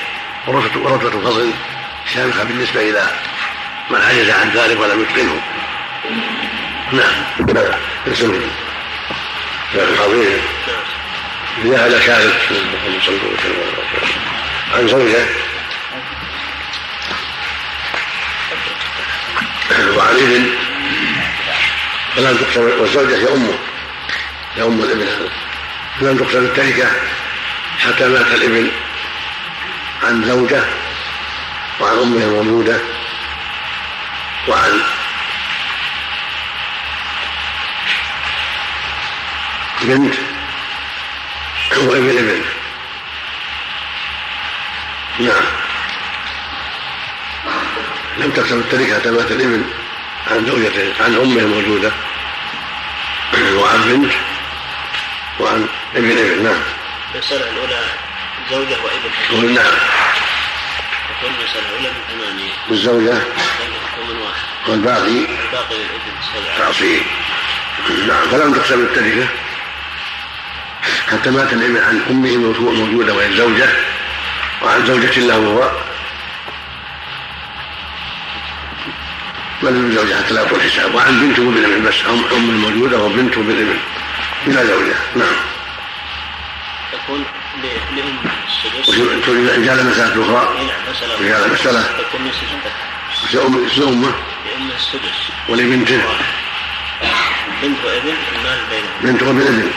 [SPEAKER 2] ورتبة فضل شامخة بالنسبة إلى من عجز عن ذلك ولم يتقنه. نعم اسم. عظيم إذا هذا كاذب عن زوجه وعلي فلم تقسم والزوجة هي أمه. هي أم الابن هذا فلم تقسم التركة حتى مات الابن عن زوجة وعن أمه المولودة وعن بنت وابن إبن نعم. لم تقسم التركة حتى مات الإبن عن زوجته عن أمه الموجودة. وعن بنت وعن ابن إبن نعم.
[SPEAKER 3] المسألة الأولى زوجة وإبن.
[SPEAKER 2] نعم.
[SPEAKER 3] تكون المسألة الأولى من ثمانية.
[SPEAKER 2] والزوجة والباقي؟
[SPEAKER 3] الباقي للابن سبعة
[SPEAKER 2] نعم. فلم تقسم التركة حتى مات الابن عن أمه موجودة وهي الزوجة. وعن زوجة له هو. بل من زوجة حتى لا يطول حساب وعن بنته وابن بس أم أم الموجودة وبنته بالابن بلا زوجة نعم.
[SPEAKER 3] تكون لأم السدس
[SPEAKER 2] رجال مسألة أخرى.
[SPEAKER 3] نعم مسألة
[SPEAKER 2] رجال مسألة.
[SPEAKER 3] تكون
[SPEAKER 2] لأم لأمه
[SPEAKER 3] لأم السدس.
[SPEAKER 2] ولبنته.
[SPEAKER 3] بنت وابن المال بينهم.
[SPEAKER 2] بنت وابن ابن.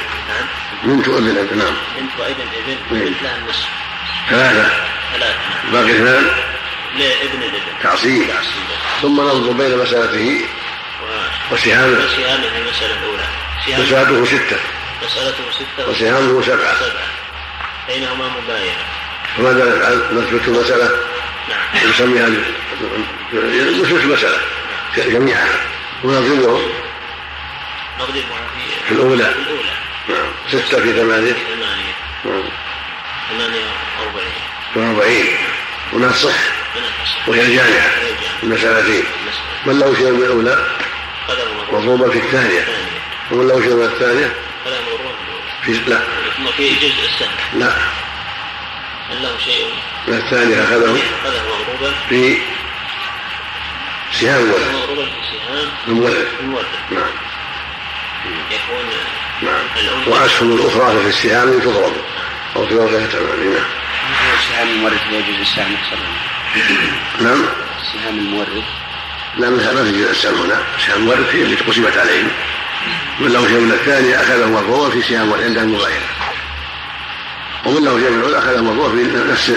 [SPEAKER 2] بنت وابن ابن نعم
[SPEAKER 3] بنت وابن ابن
[SPEAKER 2] نعم.
[SPEAKER 3] لها النصف
[SPEAKER 2] ثلاثة.
[SPEAKER 3] ثلاثة. نعم
[SPEAKER 2] باقي اثنان؟
[SPEAKER 3] لإبن الإبن.
[SPEAKER 2] تعصيب.
[SPEAKER 3] تعصيب.
[SPEAKER 2] ثم ننظر بين مسألته وسهامه.
[SPEAKER 3] وسهامه المسألة الأولى.
[SPEAKER 2] مسألته ستة.
[SPEAKER 3] مسألته ستة.
[SPEAKER 2] وسهامه سبعة.
[SPEAKER 3] سبعة. بينهما مباينة.
[SPEAKER 2] فماذا نفعل؟ نثبت المسألة؟
[SPEAKER 3] نعم.
[SPEAKER 2] نسميها نثبت المسألة. جميعها. ونضربه
[SPEAKER 3] نضربها في
[SPEAKER 2] في الأولى.
[SPEAKER 3] في الأولى.
[SPEAKER 2] نعم. ستة في ثمانية.
[SPEAKER 3] ثمانية.
[SPEAKER 2] نعم.
[SPEAKER 3] ثمانية وأربعين.
[SPEAKER 2] في أربعين ونصح
[SPEAKER 3] من الفصل
[SPEAKER 2] وهي الجامعة. المسألتين من له شيء من الأولى مضروبا في الثانية. ومن له شيء من الثانية؟
[SPEAKER 3] في
[SPEAKER 2] لا.
[SPEAKER 3] في جزء السهم
[SPEAKER 2] لا.
[SPEAKER 3] من له شيء
[SPEAKER 2] من الثانية أخذه؟
[SPEAKER 3] قدر مضروبا
[SPEAKER 2] في سهام ولد.
[SPEAKER 3] مضروبا في سهام. المورد
[SPEAKER 2] نعم.
[SPEAKER 3] يكون
[SPEAKER 2] نعم وأسهم الأخرى في السهام تضرب أو تضرب لها ثمانية نعم
[SPEAKER 4] سهام المورث ويجوز السهم صلى
[SPEAKER 2] نعم.
[SPEAKER 4] سهام المورث.
[SPEAKER 2] لا ما ما في جزء السهم هنا. سهام الورث هي التي قسمت عليهم. من له شيء من الثانية أخذه مرفوع في سهام عند المغايرة. ومن له شيء من الأولى أخذه مرفوع في نفس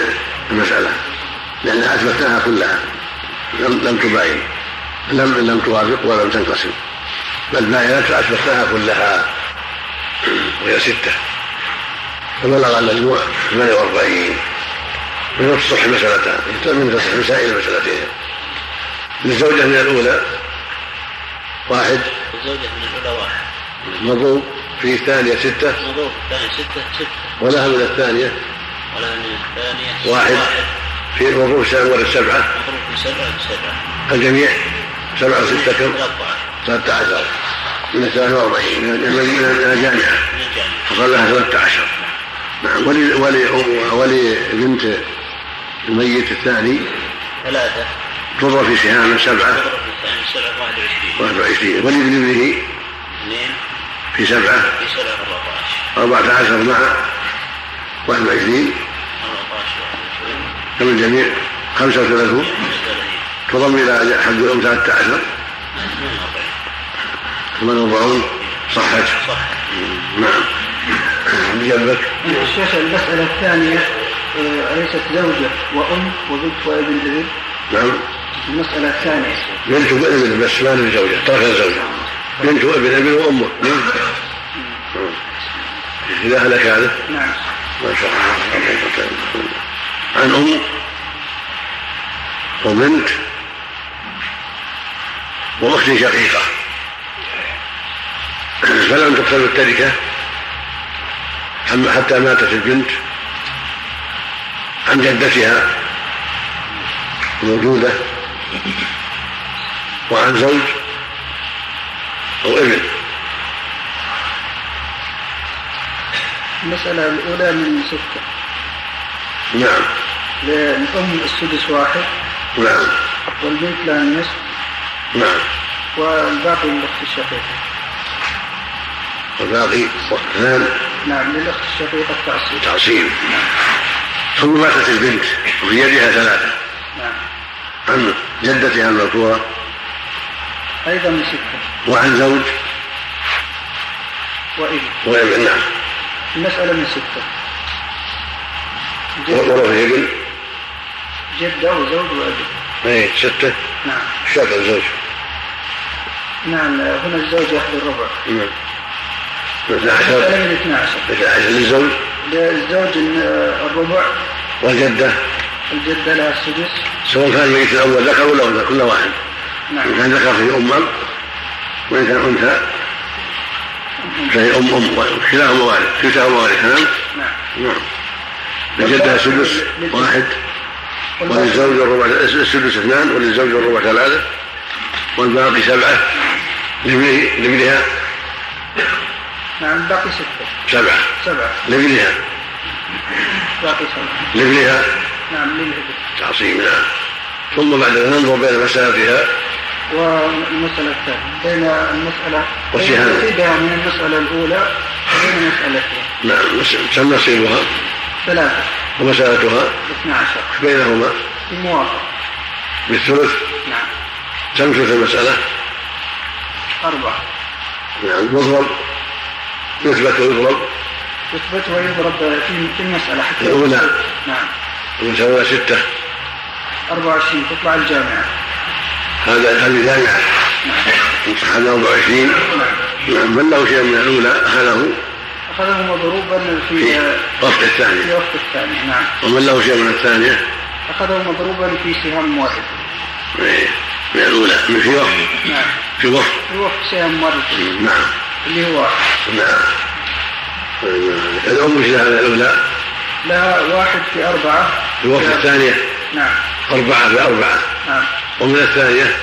[SPEAKER 2] المسألة. لأنها أثبتناها كلها. لم لم تباين. لم لم توافق ولم تنقسم. بل باينت أثبتناها كلها. وهي ستة. فبلغ المجموع 48 من تصح مسألتان من تصح مسائل مسألتين. للزوجة من الأولى واحد.
[SPEAKER 3] الزوجة من الأولى واحد.
[SPEAKER 2] مضروب. في الثانية ستة.
[SPEAKER 3] مضروب. الثاني ستة ستة.
[SPEAKER 2] ولها من الثانية
[SPEAKER 3] ولها من الثانية
[SPEAKER 2] واحد.
[SPEAKER 3] واحد.
[SPEAKER 2] في مضروب ولا السبعة
[SPEAKER 3] مضروب في سبعة. بسبعة
[SPEAKER 2] الجميع سبعة وستة كم؟
[SPEAKER 3] 13
[SPEAKER 2] ثلاثة عشر. من الثلاثة وأربعين من الجامعة فصار لها ثلاثة عشر نعم ولي ولي ولي بنت الميت الثاني
[SPEAKER 3] ثلاثة
[SPEAKER 2] تضرب في سهام سبعة
[SPEAKER 3] واحد وعشرين
[SPEAKER 2] واحد وعشرين ولي ابن ابنه
[SPEAKER 3] اثنين
[SPEAKER 2] في سبعة
[SPEAKER 3] في سبعة 14
[SPEAKER 2] أربعة عشر مع واحد وعشرين
[SPEAKER 3] 14 21
[SPEAKER 2] كم الجميع خمسة وثلاثون
[SPEAKER 3] 32
[SPEAKER 2] تضم إلى حد الأم ثلاثة عشر
[SPEAKER 3] 48
[SPEAKER 2] ثمان وأربعون صحت
[SPEAKER 3] صح.
[SPEAKER 2] نعم. بجنبك
[SPEAKER 6] الشيخ المسألة الثانية آه، أليست زوجة وأم وبنت وابن ابن
[SPEAKER 2] نعم.
[SPEAKER 6] المسألة الثانية.
[SPEAKER 2] بنت وابن بس ما له زوجة ترك الزوجة بنت وابن ابن وأمه نعم. إذا هلك هذا؟
[SPEAKER 6] نعم.
[SPEAKER 2] ما شاء الله. عن أم وبنت وأخت شقيقة. فلم تقسم التركة؟ حتى ماتت البنت؟ عن جدتها موجودة؟ وعن زوج؟ أو ابن؟
[SPEAKER 6] المسألة الأولى من ستة.
[SPEAKER 2] نعم.
[SPEAKER 6] للأم السدس واحد.
[SPEAKER 2] نعم.
[SPEAKER 6] والبنت لها النصف
[SPEAKER 2] نعم.
[SPEAKER 6] والباقي للأخت الشقيقة.
[SPEAKER 2] والباقي اثنان
[SPEAKER 6] نعم للأخت الشقيقة التعصيب.
[SPEAKER 2] تعصيب ثم ماتت البنت وفي يدها ثلاثة.
[SPEAKER 6] نعم.
[SPEAKER 2] عن جدتها المذكورة
[SPEAKER 6] أيضا من ستة
[SPEAKER 2] وعن زوج.
[SPEAKER 6] وإبن.
[SPEAKER 2] وإبن نعم.
[SPEAKER 6] المسألة من ستة
[SPEAKER 2] في ابن
[SPEAKER 6] جدة وزوج وإبن.
[SPEAKER 2] اي ستة
[SPEAKER 6] نعم.
[SPEAKER 2] شاق الزوج.
[SPEAKER 6] نعم هنا الزوج يحضر الربع.
[SPEAKER 2] نعم.
[SPEAKER 6] المسألة
[SPEAKER 2] عشر
[SPEAKER 6] من 12
[SPEAKER 2] اثنى عشر للزوج
[SPEAKER 6] للزوج الربع.
[SPEAKER 2] والجدة؟
[SPEAKER 6] الجدة لها السدس.
[SPEAKER 2] سواء كان الميت الأول ذكر ولا أنثى؟ كل واحد. إن
[SPEAKER 6] نعم
[SPEAKER 2] كان ذكر فيه أم. أب وإن كان أنثى فهي أم أم كلاهما وارث. كلتاهما وارث نعم.
[SPEAKER 6] نعم.
[SPEAKER 2] لجدها سدس واحد. وللزوج الربع السدس اثنان وللزوج الربع ثلاثة والباقي سبعة. لابنه لابنها
[SPEAKER 6] نعم باقي ستة.
[SPEAKER 2] سبعة.
[SPEAKER 6] سبعة.
[SPEAKER 2] لابنها.
[SPEAKER 6] باقي سبعة.
[SPEAKER 2] لابنها.
[SPEAKER 6] نعم للابن
[SPEAKER 2] تعصيب نعم. ثم بعد ذلك ننظر بين مسافها.
[SPEAKER 6] والمسألة الثانية. بين المسألة نصيبها من المسألة الأولى وبين مسألتها
[SPEAKER 2] نعم كم نصيبها.
[SPEAKER 6] ثلاثة.
[SPEAKER 2] ومسألتها
[SPEAKER 6] 12
[SPEAKER 2] بينهما.
[SPEAKER 6] في موافقة
[SPEAKER 2] بالثلث.
[SPEAKER 6] نعم.
[SPEAKER 2] كم ثلث المسألة.
[SPEAKER 6] أربعة.
[SPEAKER 2] نعم يضرب يثبت ويضرب.
[SPEAKER 6] يثبت ويضرب في في المسألة حتى
[SPEAKER 2] الأولى.
[SPEAKER 6] نعم.
[SPEAKER 2] ويساوي ستة.
[SPEAKER 6] 24 تطلع الجامعة.
[SPEAKER 2] هذا هذه جامعة هذا 24 نعم من له شيء من الأولى. أخذه.
[SPEAKER 6] أخذه مضروبا في
[SPEAKER 2] في وقت
[SPEAKER 6] في
[SPEAKER 2] الثانية
[SPEAKER 6] وقت الثاني نعم.
[SPEAKER 2] ومن له شيء من الثانية؟
[SPEAKER 6] أخذه مضروبا في سهام واحد.
[SPEAKER 2] إيه، من الأولى. من في وقت
[SPEAKER 6] نعم.
[SPEAKER 2] في وقت
[SPEAKER 6] في وقت سهام واحد.
[SPEAKER 2] نعم.
[SPEAKER 6] اللي هو
[SPEAKER 2] نعم. الأم إيش لها الأولى؟
[SPEAKER 6] لها واحد في أربعة.
[SPEAKER 2] في وقت الثانية؟
[SPEAKER 6] نعم.
[SPEAKER 2] أربعة في أربعة؟
[SPEAKER 6] نعم.
[SPEAKER 2] ومن الثانية؟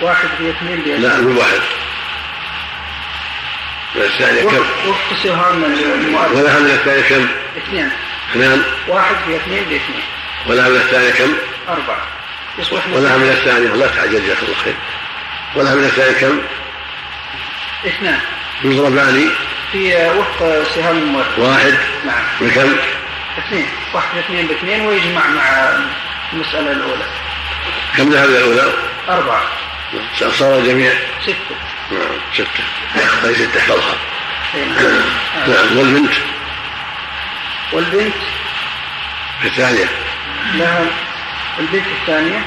[SPEAKER 6] واحد في اثنين
[SPEAKER 2] لا
[SPEAKER 6] بيد
[SPEAKER 2] من واحد. من الثانية كم؟
[SPEAKER 6] وفق سهام المؤلف.
[SPEAKER 2] ولها من الثانية كم؟
[SPEAKER 6] اثنين.
[SPEAKER 2] اثنان
[SPEAKER 6] واحد في اثنين باثنين
[SPEAKER 2] ولها من الثانية كم؟
[SPEAKER 6] أربعة. يصبح
[SPEAKER 2] ولها من الثانية لا تعجل جزاك الله خير. ولها من الثانية كم؟
[SPEAKER 6] اثنان.
[SPEAKER 2] يضربان
[SPEAKER 6] في وفق سهام
[SPEAKER 2] واحد.
[SPEAKER 6] نعم.
[SPEAKER 2] بكم
[SPEAKER 6] اثنين. واحد اثنين باثنين ويجمع مع المسألة الأولى.
[SPEAKER 2] كم ذهب الأولى؟
[SPEAKER 6] أربعة.
[SPEAKER 2] صار الجميع؟
[SPEAKER 6] ستة.
[SPEAKER 2] نعم ستة. هذه ستة احفظها
[SPEAKER 6] نعم.
[SPEAKER 2] نعم والبنت؟
[SPEAKER 6] والبنت؟
[SPEAKER 2] الثانية.
[SPEAKER 6] لها البنت الثانية.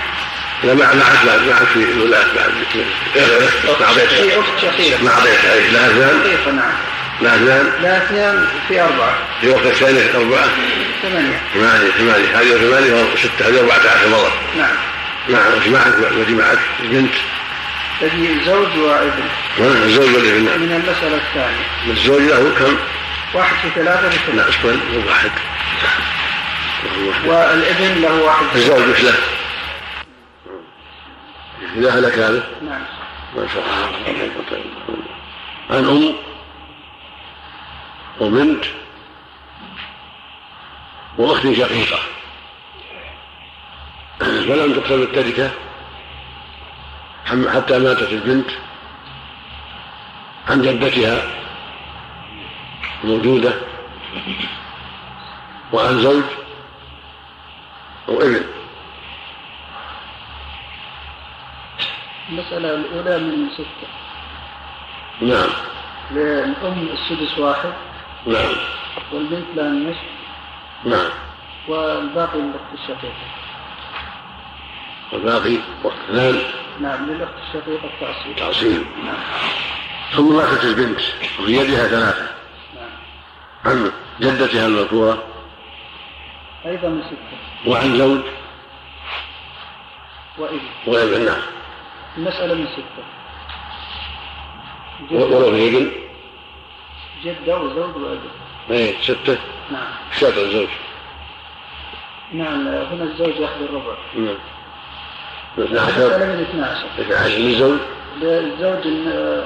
[SPEAKER 2] لا مع معك بعد معك في الولاة بعد مع
[SPEAKER 6] في
[SPEAKER 2] ضيفها
[SPEAKER 6] أخت شقيقة
[SPEAKER 2] مع ضيفها أي لها اثنان
[SPEAKER 6] شقيقة نعم
[SPEAKER 2] لها اثنان
[SPEAKER 6] لها اثنان في أربعة
[SPEAKER 2] في وقت الثانية أربعة
[SPEAKER 6] ثمانية
[SPEAKER 2] ثمانية ثمانية هذه ثمانية وستة هذه أربعة عشر مرة
[SPEAKER 6] نعم
[SPEAKER 2] نعم وش معك البنت
[SPEAKER 6] تجي زوج وابن
[SPEAKER 2] الزوج والابن نعم
[SPEAKER 6] من المسألة الثانية
[SPEAKER 2] الزوج له كم؟
[SPEAKER 6] واحد في ثلاثة في
[SPEAKER 2] لا
[SPEAKER 6] ثلاثة
[SPEAKER 2] اسكن واحد واحد.
[SPEAKER 6] والابن له واحد
[SPEAKER 2] الزوج له؟ إذا هلك هذا؟
[SPEAKER 6] نعم.
[SPEAKER 2] ما شاء الله. عن أم وبنت وأخت شقيقة. فلم تقسم التركة حتى ماتت البنت عن جدتها موجودة وعن زوج وابن.
[SPEAKER 6] المسألة الأولى من ستة.
[SPEAKER 2] نعم.
[SPEAKER 6] للأم السدس واحد.
[SPEAKER 2] نعم.
[SPEAKER 6] والبنت لها النصف
[SPEAKER 2] نعم.
[SPEAKER 6] والباقي للأخت الشقيقة.
[SPEAKER 2] والباقي اثنان
[SPEAKER 6] نعم للأخت الشقيقة التعصيب.
[SPEAKER 2] تعصيب
[SPEAKER 6] نعم.
[SPEAKER 2] ثم ماتت البنت؟ وفي يدها ثلاثة.
[SPEAKER 6] نعم.
[SPEAKER 2] عن جدتها المذكورة.
[SPEAKER 6] أيضا من ستة.
[SPEAKER 2] وعن زوج.
[SPEAKER 6] وإبن.
[SPEAKER 2] وإبن نعم.
[SPEAKER 6] المسألة من ستة.
[SPEAKER 2] ولو في
[SPEAKER 6] جدة وزوج وابن
[SPEAKER 2] إيه ستة؟
[SPEAKER 6] نعم.
[SPEAKER 2] شاطر الزوج
[SPEAKER 6] نعم هنا الزوج يأخذ الربع.
[SPEAKER 2] نعم.
[SPEAKER 6] المسألة
[SPEAKER 2] عشر
[SPEAKER 6] من 12
[SPEAKER 2] اثنى عشر للزوج
[SPEAKER 6] للزوج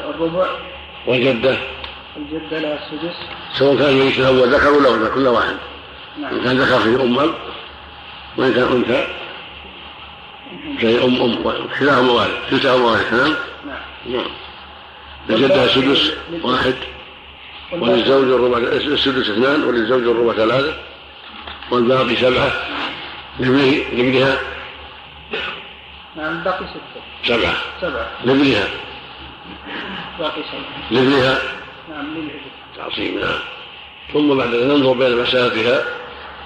[SPEAKER 6] الربع.
[SPEAKER 2] والجدة؟
[SPEAKER 6] الجدة لها السدس.
[SPEAKER 2] سواء كان الميت الأول ذكر ولا أنثى كل واحد. إن
[SPEAKER 6] نعم
[SPEAKER 2] كان ذكر فيه أم أب وإن كان أنثى. زي أم أم كلاهما وارث كلتاهما وارث نعم.
[SPEAKER 6] نعم.
[SPEAKER 2] للجدة سدس واحد. وللزوج الربع السدس اثنان وللزوج الربع ثلاثة. والباقي سبعة. لابنه لابنها؟
[SPEAKER 6] نعم باقي ستة.
[SPEAKER 2] سبعة.
[SPEAKER 6] سبعة.
[SPEAKER 2] لابنها؟
[SPEAKER 6] باقي سبعة.
[SPEAKER 2] لابنها؟
[SPEAKER 6] نعم للابن
[SPEAKER 2] تعصيب نعم. ثم بعد ذلك ننظر بين مسافها.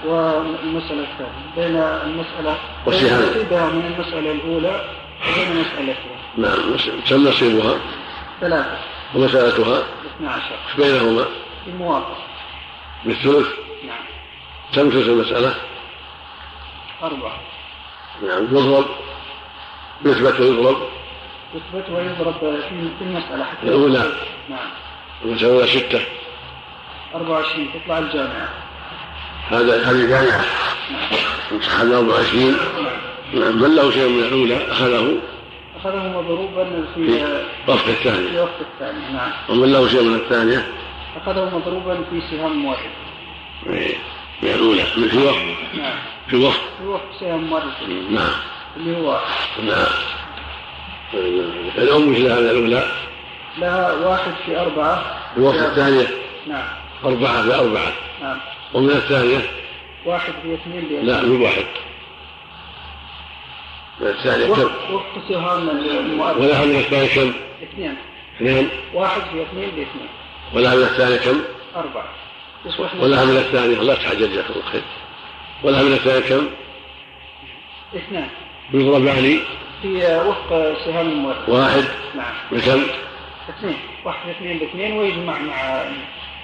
[SPEAKER 6] والمسألة الثانية بين المسألة نصيبها من المسألة الأولى وبين مسألتها
[SPEAKER 2] نعم كم نصيبها؟
[SPEAKER 6] ثلاثة.
[SPEAKER 2] ومسألتها
[SPEAKER 6] 12
[SPEAKER 2] بينهما؟
[SPEAKER 6] في موافقة
[SPEAKER 2] بالثلث؟
[SPEAKER 6] نعم.
[SPEAKER 2] كم ثلث المسألة؟
[SPEAKER 6] أربعة.
[SPEAKER 2] نعم يضرب. يثبت ويضرب.
[SPEAKER 6] يثبت ويضرب في في المسألة حتى
[SPEAKER 2] الأولى.
[SPEAKER 6] نعم.
[SPEAKER 2] المسألة ستة.
[SPEAKER 6] 24 تطلع الجامعة.
[SPEAKER 2] هذا هذه جامعة. صح 24 نعم من له شيء من الأولى؟ أخذه.
[SPEAKER 6] أخذه مضروبا في
[SPEAKER 2] وقت
[SPEAKER 6] في
[SPEAKER 2] الثانية.
[SPEAKER 6] وقت الثاني نعم.
[SPEAKER 2] ومن له شيء من الثانية؟
[SPEAKER 6] أخذه مضروبا في سهام واحد.
[SPEAKER 2] إيه، من الأولى. من في وقت
[SPEAKER 6] نعم.
[SPEAKER 2] في وقت
[SPEAKER 6] في وقت سهم مرة
[SPEAKER 2] نعم.
[SPEAKER 6] اللي هو
[SPEAKER 2] نعم. الأم مثل هذا الأولى؟
[SPEAKER 6] لها واحد في أربعة.
[SPEAKER 2] في الوقت الثانية؟
[SPEAKER 6] نعم.
[SPEAKER 2] أربعة في أربعة.
[SPEAKER 6] نعم.
[SPEAKER 2] ومن الثانية؟
[SPEAKER 6] واحد في اثنين بيد.
[SPEAKER 2] لا من واحد. من الثانية كم؟
[SPEAKER 6] وقت سهام
[SPEAKER 2] ولها من الثانية كم؟
[SPEAKER 6] اثنين.
[SPEAKER 2] اثنين.
[SPEAKER 6] واحد في اثنين باثنين
[SPEAKER 2] ولها من الثانية كم؟
[SPEAKER 6] أربعة.
[SPEAKER 2] ولها من الثانية. الله تعجل جزاك الله خير. ولها من الثانية كم؟
[SPEAKER 6] اثنان
[SPEAKER 2] يضربان
[SPEAKER 6] في وفق سهام المؤرخ
[SPEAKER 2] واحد.
[SPEAKER 6] نعم.
[SPEAKER 2] بكم
[SPEAKER 6] اثنين. واحد في اثنين باثنين ويجمع مع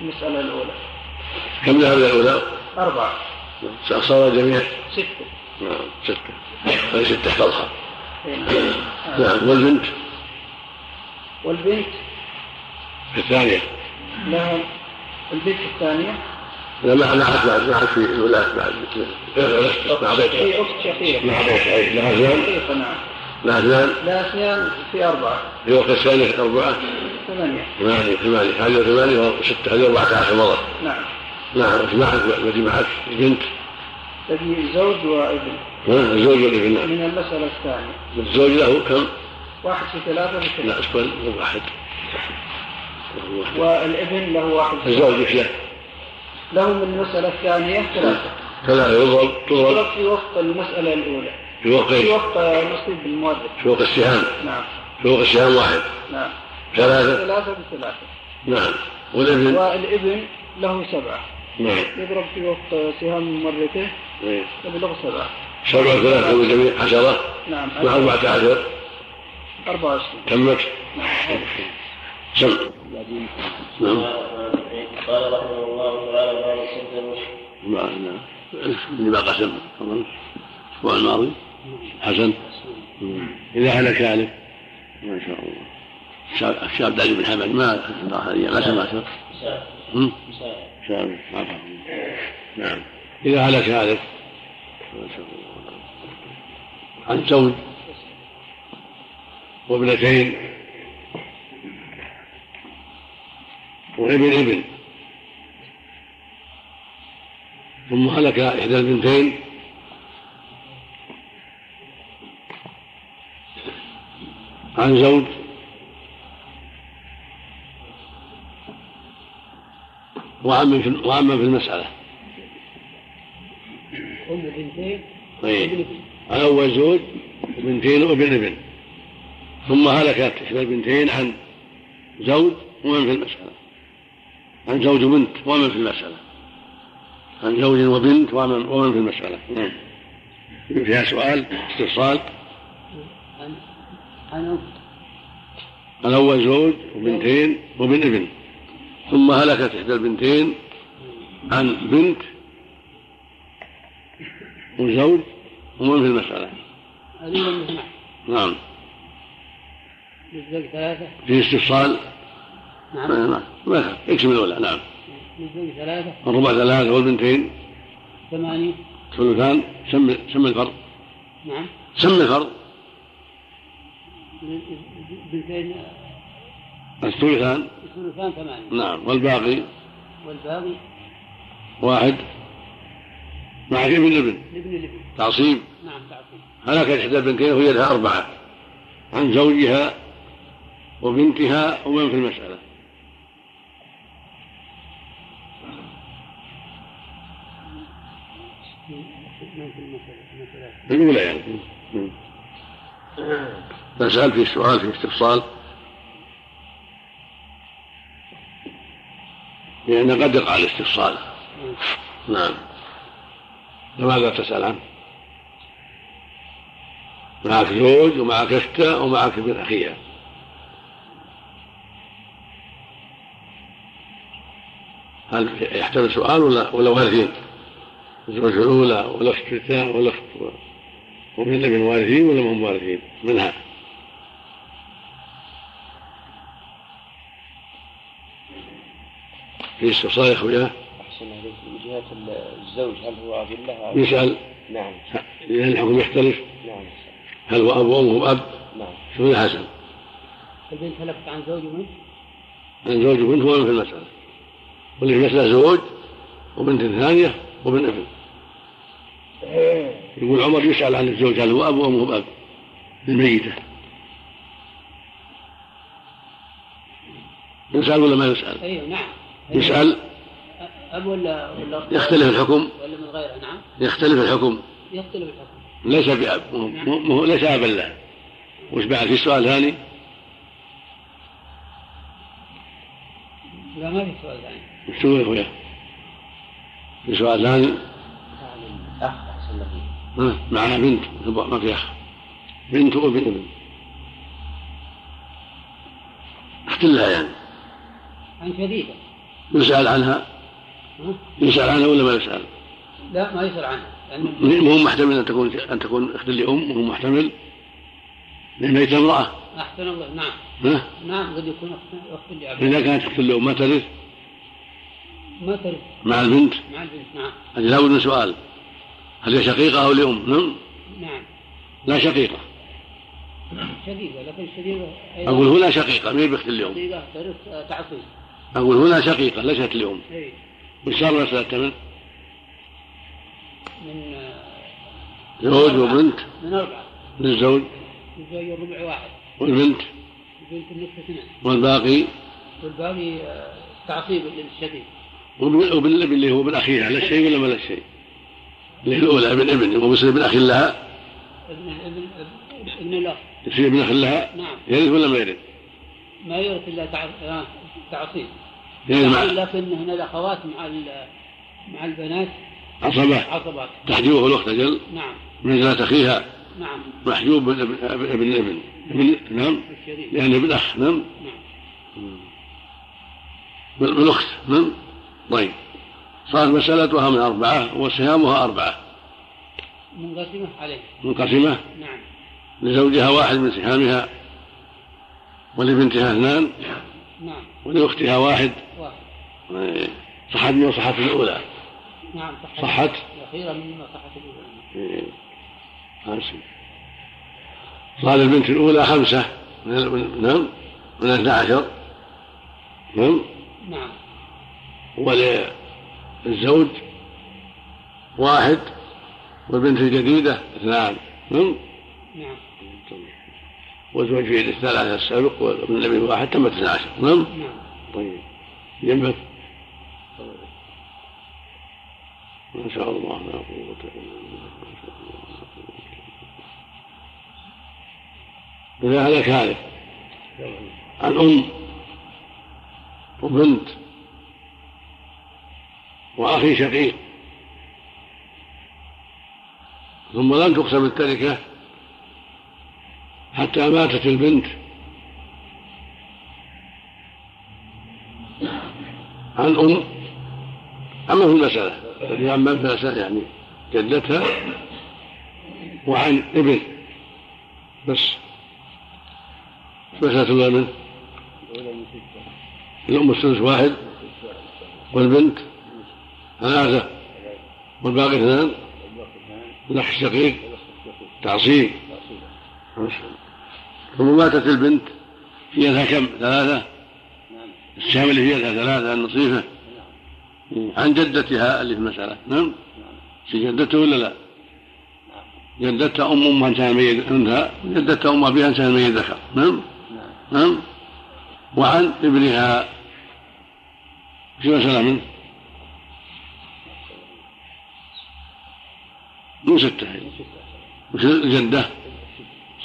[SPEAKER 6] المسألة الأولى.
[SPEAKER 2] كم لها من الأولى
[SPEAKER 6] أربعة
[SPEAKER 2] صار الجميع
[SPEAKER 6] ستة
[SPEAKER 2] نعم ستة فليست تحفظها
[SPEAKER 6] إيه.
[SPEAKER 2] نعم والبنت
[SPEAKER 6] والبنت
[SPEAKER 2] الثانية
[SPEAKER 6] لها البنت الثانية
[SPEAKER 2] لا ما ما عاد بعد ما عاد في الولاة بعد ما أعطيتها
[SPEAKER 6] هي أخت شقيقة
[SPEAKER 2] ما أعطيتها أي لها اثنان
[SPEAKER 6] نعم
[SPEAKER 2] لها اثنان
[SPEAKER 6] لها اثنان في أربعة
[SPEAKER 2] في وقت الثانية أربعة
[SPEAKER 6] ثمانية
[SPEAKER 2] ثمانية ثمانية هذه ثمانية وستة هذه أربعة عشر مرة
[SPEAKER 6] نعم
[SPEAKER 2] نعم الذي معك البنت
[SPEAKER 6] تجي زوج وابن.
[SPEAKER 2] ها الزوج والابن نعم
[SPEAKER 6] من المسألة الثانية.
[SPEAKER 2] الزوج له كم؟
[SPEAKER 6] واحد في ثلاثة
[SPEAKER 2] لا
[SPEAKER 6] بثلاثة
[SPEAKER 2] أسفل واحد.
[SPEAKER 6] والابن له واحد. في
[SPEAKER 2] الزوج إيش له؟
[SPEAKER 6] له من المسألة الثانية ثلاثة.
[SPEAKER 2] ثلاثة يضرب تضرب.
[SPEAKER 6] في وقت المسألة الأولى.
[SPEAKER 2] في وقت
[SPEAKER 6] في؟ وقت نصيب المؤرخ
[SPEAKER 2] في وقت السهام
[SPEAKER 6] نعم.
[SPEAKER 2] في وقت السهام واحد.
[SPEAKER 6] نعم.
[SPEAKER 2] ثلاثة.
[SPEAKER 6] ثلاثة بثلاثة
[SPEAKER 2] نعم. والابن؟
[SPEAKER 6] والابن له سبعة.
[SPEAKER 2] نعم
[SPEAKER 6] يضرب في وقت سهام مرته
[SPEAKER 2] إيه.
[SPEAKER 6] يبلغ سبعة
[SPEAKER 2] سبعة ثلاثة والجميع عشرة
[SPEAKER 6] نعم
[SPEAKER 2] مع أربعة عشر
[SPEAKER 6] أربعة وعشرين
[SPEAKER 2] تمت سم نعم
[SPEAKER 3] قال رحمه الله تعالى باب صدق المسلم
[SPEAKER 2] ما نعم اللي ما قسم تفضل الأسبوع الماضي حسن. إذا هلك هالك ما شاء الله الشاب- علي بن حمد ما ما سمعت نعم. إذا هلك هالك عن زوج وابنتين. وابن ابن. ثم هلك إحدى البنتين. عن زوج. وعم في وعم في المسألة.
[SPEAKER 6] أم بنتين
[SPEAKER 2] طيب. الأول زوج وبنتين وابن ابن. ثم هلكت إحدى البنتين عن زوج ومن في المسألة. عن زوج وبنت ومن في المسألة. عن زوج وبنت ومن ومن في المسألة. نعم. فيها سؤال استفصال.
[SPEAKER 6] عن عن
[SPEAKER 2] الأول زوج وبنتين وابن ابن. ثم هلكت إحدى البنتين عن بنت وزوج ومن في المسألة. نعم.
[SPEAKER 6] للزوج ثلاثة؟
[SPEAKER 2] في استفصال؟
[SPEAKER 6] نعم.
[SPEAKER 2] ما ما اكتب الأولى نعم.
[SPEAKER 6] للزوج ثلاثة؟
[SPEAKER 2] الربع ثلاثة والبنتين
[SPEAKER 6] ثمانية
[SPEAKER 2] ثلثان. سم سم الفرض
[SPEAKER 6] نعم.
[SPEAKER 2] سم الفرض
[SPEAKER 6] بنتين.
[SPEAKER 2] الثلثان
[SPEAKER 6] ثلثان ثمانية.
[SPEAKER 2] نعم. والباقي؟
[SPEAKER 6] والباقي؟
[SPEAKER 2] واحد. مع ابن؟ الابن
[SPEAKER 6] لابن الابن.
[SPEAKER 2] تعصيب.
[SPEAKER 6] نعم تعطي
[SPEAKER 2] هلكت إحدى البنتين وهي لها أربعة. عن زوجها وبنتها ومن في المسألة؟
[SPEAKER 6] من
[SPEAKER 2] الأولى يعني. فسأل في السؤال في استفصال لأن قد يقع الاستفصال نعم فماذا تسأل عنه؟ معك زوج ومعك أختها ومعك ابن أخيها هل يحتمل سؤال ولا ولا وارثين؟ الزوجة الأولى والأخت الثانية والأخت ومن الابن وارثين ولا هم وارثين؟ منها في استفصال يا أخويا
[SPEAKER 4] أحسن عليك. من جهة الزوج هل هو أب له أو
[SPEAKER 2] يسأل.
[SPEAKER 4] نعم.
[SPEAKER 2] هل الحكم يختلف.
[SPEAKER 4] نعم.
[SPEAKER 2] هل هو أب وأم أب؟
[SPEAKER 4] نعم.
[SPEAKER 2] شوف الحسن؟
[SPEAKER 7] البنت تلفت عن زوج وبنت
[SPEAKER 2] عن زوج وبنت هو في المسألة. واللي في المسألة زوج وبنت ثانية وابن ابن. يقول عمر يسأل عن الزوج هل هو أب وأم أب؟ للميتة يسأل ولا ما يسأل؟
[SPEAKER 7] أيوه نعم.
[SPEAKER 2] يسأل.
[SPEAKER 7] أب ولا ولا؟
[SPEAKER 2] يختلف الحكم.
[SPEAKER 7] ولا من غيره نعم.
[SPEAKER 2] يختلف الحكم.
[SPEAKER 7] يختلف الحكم.
[SPEAKER 2] ليس بأب مو- ليس أبا له وش بعد؟ في سؤال ثاني؟
[SPEAKER 7] لا ما في سؤال ثاني.
[SPEAKER 2] وش تقول يا أخويا؟ في سؤال ثاني؟
[SPEAKER 4] أخ أحسن
[SPEAKER 2] ها، معها بنت. ما في أخ. بنت وابن ابن أخت لها يعني.
[SPEAKER 7] عن شديدة.
[SPEAKER 2] يسأل عنها؟
[SPEAKER 7] ها؟
[SPEAKER 2] يسأل عنها ولا ما يسأل؟
[SPEAKER 7] لا ما يسأل عنها.
[SPEAKER 2] مو محتمل أن تكون أن تكون أخت لأم وهو محتمل؟ لأن ميتة امرأة.
[SPEAKER 7] أحسن الله. نعم.
[SPEAKER 2] ها؟
[SPEAKER 7] نعم قد يكون أخت لأب
[SPEAKER 2] إذا كانت أخت لأم ما ترث؟
[SPEAKER 7] ما ترث.
[SPEAKER 2] مع البنت؟
[SPEAKER 7] مع البنت نعم.
[SPEAKER 2] هذه لابد من سؤال. هل هي شقيقة أو لأم؟ نعم.
[SPEAKER 7] نعم.
[SPEAKER 2] لا شقيقة.
[SPEAKER 7] شديدة لكن أيضا.
[SPEAKER 2] أقول هنا شقيقة مين بأخت اليوم
[SPEAKER 7] شديدة ترث تعصيب.
[SPEAKER 2] أقول هنا شقيقة ليست لأم وش صار مسألة تمن؟
[SPEAKER 7] من آه،
[SPEAKER 2] زوج. وبنت.
[SPEAKER 7] من أربعة.
[SPEAKER 2] للزوج
[SPEAKER 7] الزوج. الربع واحد.
[SPEAKER 2] والبنت.
[SPEAKER 7] البنت النصف اثنين
[SPEAKER 2] والباقي؟
[SPEAKER 7] والباقي آه، تعصيب للشديد.
[SPEAKER 2] وبن وبن الابن اللي هو ابن أخيها لا شيء ولا ما لا شيء اللي هي الأولى ابن ابن هو بيصير ابن أخ لها؟
[SPEAKER 7] ابن ابن ابن الأخ.
[SPEAKER 2] يصير ابن أخ لها؟
[SPEAKER 7] نعم.
[SPEAKER 2] يرث ولا ما يرث؟
[SPEAKER 7] ما يرث إلا تع- آه، تعصيب.
[SPEAKER 2] مع
[SPEAKER 7] لكن هنا الأخوات مع ال- مع البنات.
[SPEAKER 2] عصبة
[SPEAKER 7] عصبات.
[SPEAKER 2] تحجبه الأخت أجل
[SPEAKER 7] نعم.
[SPEAKER 2] منزلة أخيها.
[SPEAKER 7] نعم.
[SPEAKER 2] محجوب ابن ابن ابن ابن, ابن نعم. لأن ابن أخ نعم.
[SPEAKER 7] نعم.
[SPEAKER 2] بال- بالأخت نعم. طيب. صارت مسألتها من أربعة وسهامها أربعة.
[SPEAKER 7] منقسمة عليه.
[SPEAKER 2] منقسمة؟
[SPEAKER 7] نعم.
[SPEAKER 2] لزوجها واحد من سهامها ولبنتها اثنان.
[SPEAKER 7] نعم.
[SPEAKER 2] ولأختها واحد.
[SPEAKER 7] واحد.
[SPEAKER 2] إيه. صحت من صحت الأولى.
[SPEAKER 7] نعم صحت
[SPEAKER 2] صحت؟
[SPEAKER 7] الأخيرة مما صحت الأولى.
[SPEAKER 2] إيه. خمسة. صار البنت الأولى خمسة. من نعم. من اثنى عشر. نعم.
[SPEAKER 7] نعم.
[SPEAKER 2] وللزوج واحد والبنت الجديدة اثنان. نعم.
[SPEAKER 7] نعم.
[SPEAKER 2] والزوج في الثلاثة السابق وابن النبي واحد تم اثنى عشر. نعم.
[SPEAKER 7] نعم
[SPEAKER 2] طيب. جنبك ما شاء الله لا قوة إلا بالله. ما شاء الله إذا هالك. عن أم وبنت وأخي شقيق. ثم لم تقسم التركة حتى ماتت البنت. عن أم أما في المسألة الذي أما في المسألة يعني جدتها وعن ابن. بس. مسألة الأولى منه. الأم الثلث واحد والبنت ثلاثة والباقي اثنان. الأخ الشقيق تعصيب. ثم ماتت البنت. في يدها كم؟ ثلاثة. السهم اللي في يدها ثلاثة النصيفة. عن جدتها اللي في المسألة نعم. في جدته ولا لا؟ جدتها أم أمها إنسان ميت أنثى جدتها أم أبيها إنسان ميت ذكر نعم. نعم. وعن ابنها. في مسألة منه؟ مو ستة. وش الجدة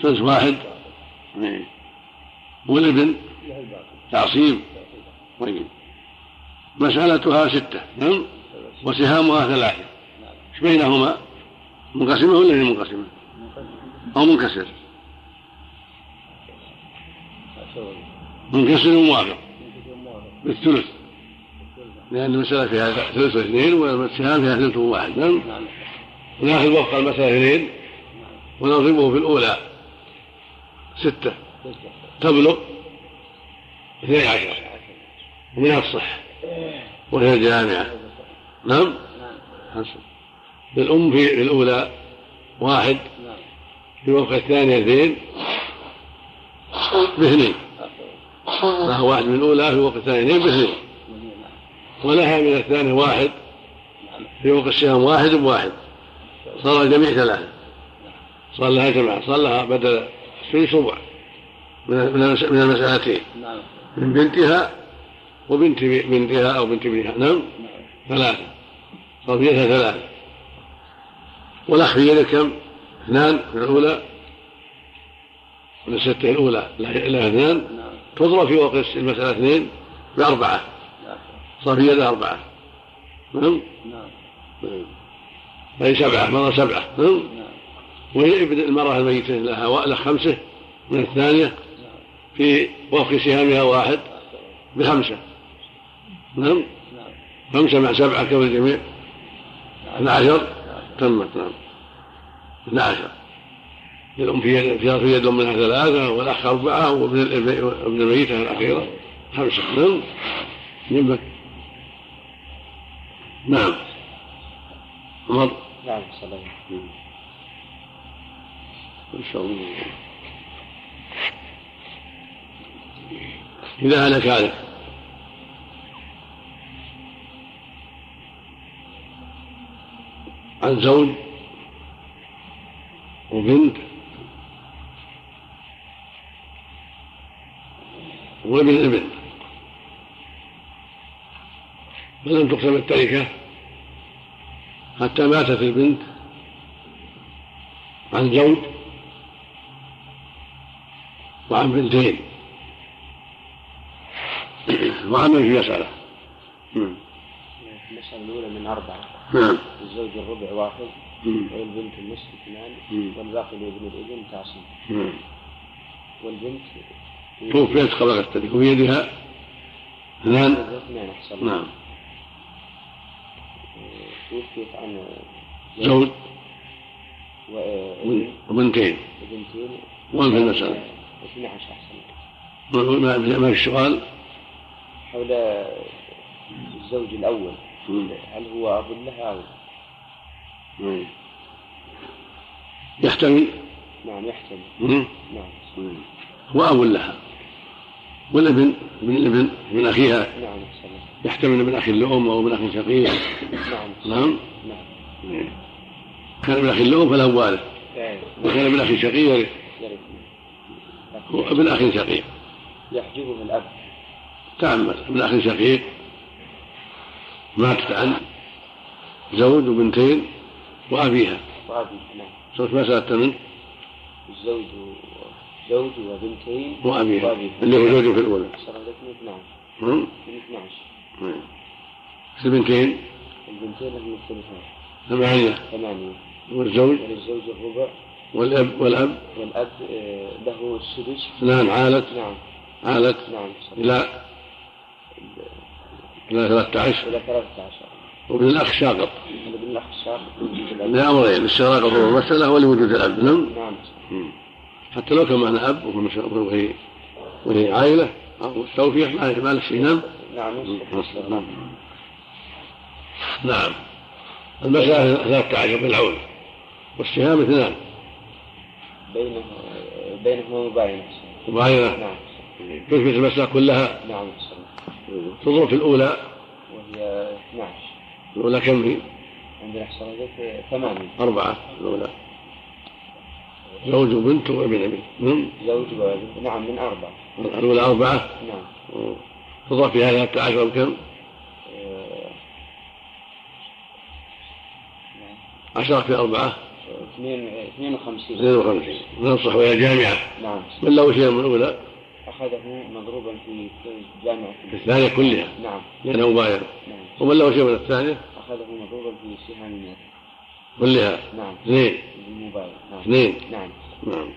[SPEAKER 2] سدس واحد. والابن تعصيب. طيب. مسألتها ستة. نعم. وسهامها ثلاثة إيش بينهما؟ منقسمة ولا غير منقسمة؟ أو منكسر. منكسر وموافق. بالثلث. لأن المسألة فيها ثلث واثنين والسهام فيها ثلث واحد. نعم. وناخذ وفق المسألة اثنين. ونضربه في الأولى. ستة. تبلغ اثني عشر. ومنها الصح. وهي الجامعة نعم؟ حسن. للأم في الأولى واحد. في الثانية اثنين. باثنين. لها واحد من الأولى في وفق الثانية اثنين باثنين. ولها من الثانية واحد. في وفق السهام واحد بواحد. صار الجميع ثلاثة. صار لها جماعة. صار لها بدل الثلث ربع من من المس- من المسألتين.
[SPEAKER 4] نعم.
[SPEAKER 2] من بنتها وبنت بنتها أو بنت ابنها. نعم؟ ثلاثة. صار في يدها ثلاثة. والأخ في يده كم؟ اثنان في الأولى من الستة الأولى؟ لها اثنان.
[SPEAKER 4] نعم.
[SPEAKER 2] تضرب في وقت المسألة اثنين بأربعة.
[SPEAKER 4] نعم
[SPEAKER 2] صار في يدها أربعة. نعم؟
[SPEAKER 4] نعم.
[SPEAKER 2] أي سبعة مرة سبعة. نعم. وابن المرأة الميتة لها خمسة من الثانية في وفق سهامها واحد بخمسة. نعم؟ خمسة مع سبعة كم الجميع؟ اثنا عشر تمت نعم. اثنا عشر الأم في يد في يد منها ثلاثة والأخ أربعة وابن وابن الميتة الأخيرة خمسة. نعم؟ جنبك نعم. عمر؟
[SPEAKER 4] نعم صلى
[SPEAKER 2] ما شاء الله. إذا هلك هلك عن زوج وبنت. وابن ابن. فلم تقسم التركة؟ حتى ماتت البنت. عن زوج وعن بنتين وعن من في مسألة نعم.
[SPEAKER 4] المسألة الأولى من أربعة
[SPEAKER 2] نعم
[SPEAKER 4] الزوج الربع واحد. والبنت النصف اثنان. والباقي لابن الابن تعصيب. والبنت
[SPEAKER 2] توفيت قبل الترك وفي يدها اثنان
[SPEAKER 4] اثنان أحسن.
[SPEAKER 2] نعم
[SPEAKER 4] آه، توفيت عن
[SPEAKER 2] زوج
[SPEAKER 4] وابن
[SPEAKER 2] وبنتين
[SPEAKER 4] وبنتين
[SPEAKER 2] وين في المسألة؟
[SPEAKER 4] 12 أحسن الله.
[SPEAKER 2] ما ما- السؤال
[SPEAKER 4] حول الزوج الأول.
[SPEAKER 2] مم.
[SPEAKER 4] هل هو أب لها أو
[SPEAKER 2] مم. يحتمل؟
[SPEAKER 4] نعم يحتمل. نعم.
[SPEAKER 2] هو أب لها. والابن ابن؟ الابن من أخيها؟
[SPEAKER 4] نعم أحسن الله.
[SPEAKER 2] يحتمل من أخ لأم أو من أخ شقيق؟
[SPEAKER 4] نعم.
[SPEAKER 2] نعم.
[SPEAKER 4] نعم.
[SPEAKER 2] كان من أخ لأم فله وارث
[SPEAKER 4] إيه.
[SPEAKER 2] وكان من أخ شقيق؟ هو ابن أخ شقيق.
[SPEAKER 4] يحجبه الأب
[SPEAKER 2] تعمل ابن أخ شقيق. ماتت عن زوج وبنتين وأبيها.
[SPEAKER 4] وأبي نعم.
[SPEAKER 2] صارت مسألة من
[SPEAKER 4] الزوج زوج وبنتين
[SPEAKER 2] وأبيها.
[SPEAKER 4] وأبيها.
[SPEAKER 2] اللي هو زوج في الأولى.
[SPEAKER 4] عندك من 12
[SPEAKER 2] نعم
[SPEAKER 4] من 12
[SPEAKER 2] نعم. البنتين
[SPEAKER 4] البنتين لهم الثلثان
[SPEAKER 2] ثمانية.
[SPEAKER 4] ثمانية.
[SPEAKER 2] والزوج؟
[SPEAKER 4] وللزوج الربع.
[SPEAKER 2] والأب والأب.
[SPEAKER 4] والأب آه، له السدس
[SPEAKER 2] اثنان عالت.
[SPEAKER 4] نعم.
[SPEAKER 2] عالت.
[SPEAKER 4] نعم.
[SPEAKER 2] إلى إلى 13
[SPEAKER 4] إلى 13
[SPEAKER 2] وابن الأخ ساقط
[SPEAKER 4] ابن الأخ الشاق
[SPEAKER 2] لأمرين للشراق وهو المسألة ولوجود الأب نعم؟
[SPEAKER 4] نعم.
[SPEAKER 2] حتى لو كان معنا أب وهي وهي عائلة أو ما ما له شيء نعم؟
[SPEAKER 4] نعم
[SPEAKER 2] نعم. نعم. المسألة 13 بالعون. والسهام اثنان.
[SPEAKER 4] بينه بينهما مباينة
[SPEAKER 2] مباينة
[SPEAKER 4] نعم.
[SPEAKER 2] تثبت المسألة كلها؟
[SPEAKER 4] نعم
[SPEAKER 2] تضرب في الأولى.
[SPEAKER 4] وهي 12
[SPEAKER 2] الأولى كم في؟
[SPEAKER 4] عندنا حصلت ثمانية.
[SPEAKER 2] أربعة. الأولى. زوج وبنت وابن ابن نعم
[SPEAKER 4] زوج وبنت. نعم من أربعة.
[SPEAKER 2] الأولى أربعة؟
[SPEAKER 4] نعم.
[SPEAKER 2] تضرب في هذا 13 بكم؟
[SPEAKER 4] آه،
[SPEAKER 2] عشرة في أربعة.
[SPEAKER 4] اثنين اثنين وخمسين.
[SPEAKER 2] 52 ننصح وهي جامعة
[SPEAKER 4] نعم.
[SPEAKER 2] من له شيء من الأولى؟
[SPEAKER 4] أخذه مضروبا في جامعة
[SPEAKER 2] في الثانية كلها؟
[SPEAKER 4] نعم.
[SPEAKER 2] لأنه مبايع
[SPEAKER 4] نعم.
[SPEAKER 2] ومن له شيء من الثانية؟
[SPEAKER 4] أخذه مضروبا في سهام
[SPEAKER 2] كلها؟
[SPEAKER 4] نعم.
[SPEAKER 2] اثنين.
[SPEAKER 4] بالموبايل نعم.
[SPEAKER 2] اثنين.
[SPEAKER 4] نعم.
[SPEAKER 2] نعم.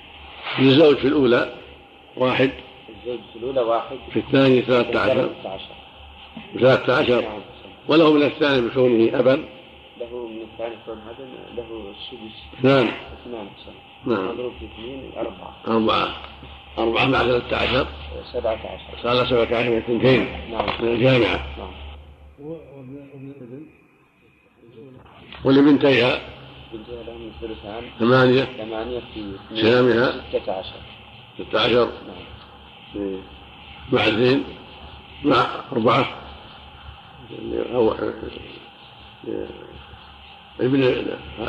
[SPEAKER 2] للزوج في الأولى واحد.
[SPEAKER 4] الزوج في الأولى واحد.
[SPEAKER 2] في الثانية ثلاثة عشر.
[SPEAKER 4] 13
[SPEAKER 2] ثلاثة عشر.
[SPEAKER 4] نعم.
[SPEAKER 2] وله من الثاني بكونه أبا.
[SPEAKER 4] له من الثاني كون هذا له السدس
[SPEAKER 2] اثنان
[SPEAKER 4] اثنان أحسن
[SPEAKER 2] نعم.
[SPEAKER 4] مضروب في اثنين أربعة.
[SPEAKER 2] أربعة. أربعة مع ثلاثة عشر.
[SPEAKER 4] سبعة عشر.
[SPEAKER 2] صار سبعة عشر من اثنتين
[SPEAKER 4] نعم.
[SPEAKER 2] من الجامعة.
[SPEAKER 4] نعم.
[SPEAKER 2] ولبنتيها
[SPEAKER 4] بنتها لهم الثلثان
[SPEAKER 2] ثمانية.
[SPEAKER 4] ثمانية في
[SPEAKER 2] سهامها
[SPEAKER 4] ستة عشر.
[SPEAKER 2] ستة عشر.
[SPEAKER 4] نعم.
[SPEAKER 2] مع اثنين. مع أربعة. أو ابن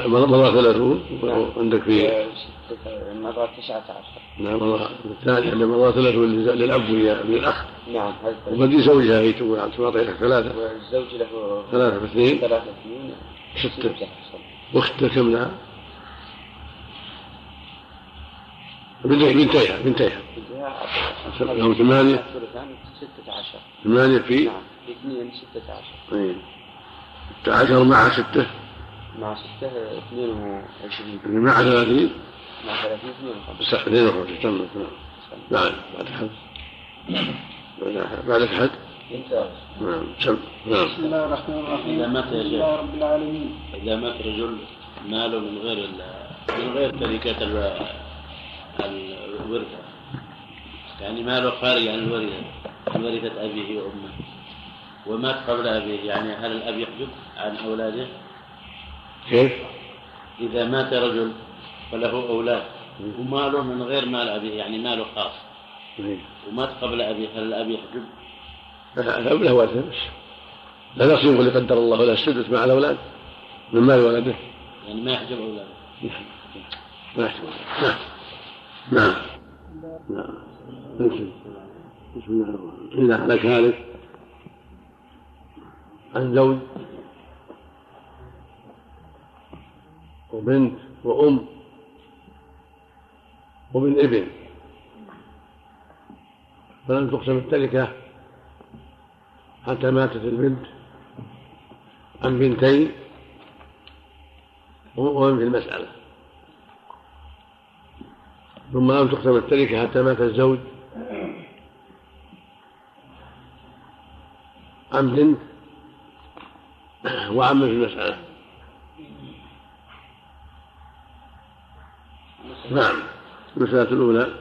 [SPEAKER 2] مضى ثلاثون عندك في
[SPEAKER 4] مضى تسعة عشر.
[SPEAKER 2] نعم مضى الثاني اللي مضى ثلاثون للأب ويا ابن الأخ
[SPEAKER 4] نعم
[SPEAKER 2] وبدي زوجها هي تقول تعطي لك ثلاثة.
[SPEAKER 4] والزوج له
[SPEAKER 2] ثلاثة في اثنين.
[SPEAKER 4] ثلاثة اثنين.
[SPEAKER 2] ستة. واختها كم لها؟ بنتيها بنتيها. بنتيها لهم ثمانية.
[SPEAKER 4] ستة عشر.
[SPEAKER 2] ثمانية في
[SPEAKER 4] نعم في اثنين ستة عشر.
[SPEAKER 2] ستة عشر مع ستة.
[SPEAKER 4] مع ستة اثنين وعشرين.
[SPEAKER 2] اللي مع ثلاثين؟
[SPEAKER 4] مع ثلاثين اثنين. وخمسين
[SPEAKER 2] تسعة اثنين وخمسين تم تمام بعد بعد حد بعد- بعد حد
[SPEAKER 4] انت
[SPEAKER 2] نعم. سم نعم.
[SPEAKER 6] بسم الله الرحمن الرحيم.
[SPEAKER 3] إذا مات
[SPEAKER 6] الحمد
[SPEAKER 3] يا شيخ.
[SPEAKER 6] لله رب العالمين.
[SPEAKER 3] إذا مات رجل ماله من غير ال- من غير تركة ال- الورثة. يعني ماله خارج عن الورثة عن ورثة أبيه وأمه. ومات قبل أبيه. يعني هل الأب يحجب عن أولاده؟
[SPEAKER 2] كيف؟
[SPEAKER 3] إذا مات رجل فله أولاد وماله من غير مال أبيه يعني ماله خاص. ومات قبل أبيه هل الأب يحجب؟
[SPEAKER 2] الأب له ورثة بس لا نصيب اللي قدر الله له السدس مع الأولاد من مال ولده
[SPEAKER 3] يعني ما يحجب أولاده
[SPEAKER 2] نعم ما يحتمل نعم نعم نعم نعم. بسم الله الرحمن الرحيم إذا هلك هالك عن زوج وبنت وأم وابن ابن. فلم تقسم التركة حتى ماتت البنت. عن بنتين وهم في المسألة. ثم لم تقسم التركة حتى مات الزوج. عن بنت وعم في المسألة. نعم. المسألة الأولى.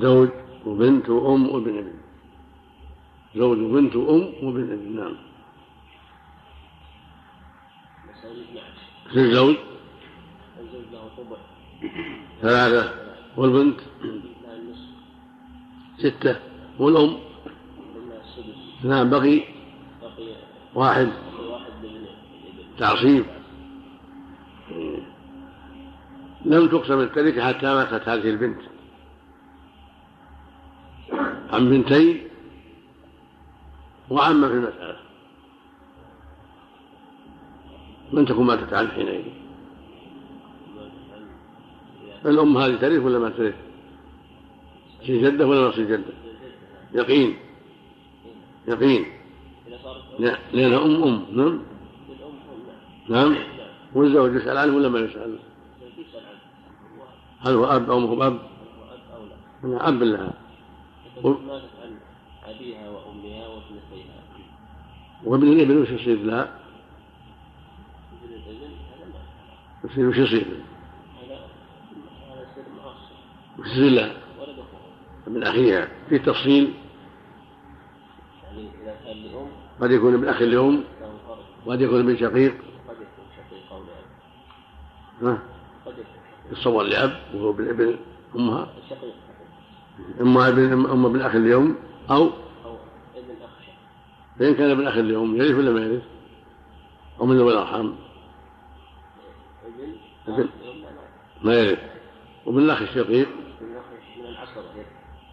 [SPEAKER 3] زوج
[SPEAKER 2] وبنت وأم وابن ابن. زوج وبنت وأم وابن ابن نعم.
[SPEAKER 3] مسألة 12
[SPEAKER 2] في الزوج.
[SPEAKER 3] الزوج له
[SPEAKER 2] ثلاثة. والبنت. ستة. والأم. نعم بقي. واحد. تعصيب. لم تقسم التركة حتى ماتت هذه البنت. عن بنتين؟ وعم في المسألة. من تكون ماتت عن حينئذ الأم هذه ترث ولا ما ترث؟ تصير جدة ولا تصير جدة؟ يقين. يقين. لأنها أم أم نعم؟ نعم؟ والزوج يسأل عنه ولا ما يسأل؟
[SPEAKER 3] عنه
[SPEAKER 2] هل هو أب أو ما هو أب؟
[SPEAKER 3] هو أب أو لا.
[SPEAKER 2] أنا أب لها
[SPEAKER 3] أبيها وأمها وابنتيها
[SPEAKER 2] وابن الابن وش يصير؟ لها؟ يصير وش يصير؟ وش يصير؟ لها؟ من أخيها. في تفصيل؟ قد يكون ابن أخ لأم وقد يكون ابن شقيق.
[SPEAKER 3] قد يكون شقيق
[SPEAKER 2] ها؟ يتصور لأب وهو ابن ابن أمها أما ابن أما ابن أخ لأم أو فإن كان ابن أخ لأم يرث ولا ما يرث؟ أو من ذوي الأرحام.
[SPEAKER 3] ابن
[SPEAKER 2] ما يرث. وابن الأخ الشقيق.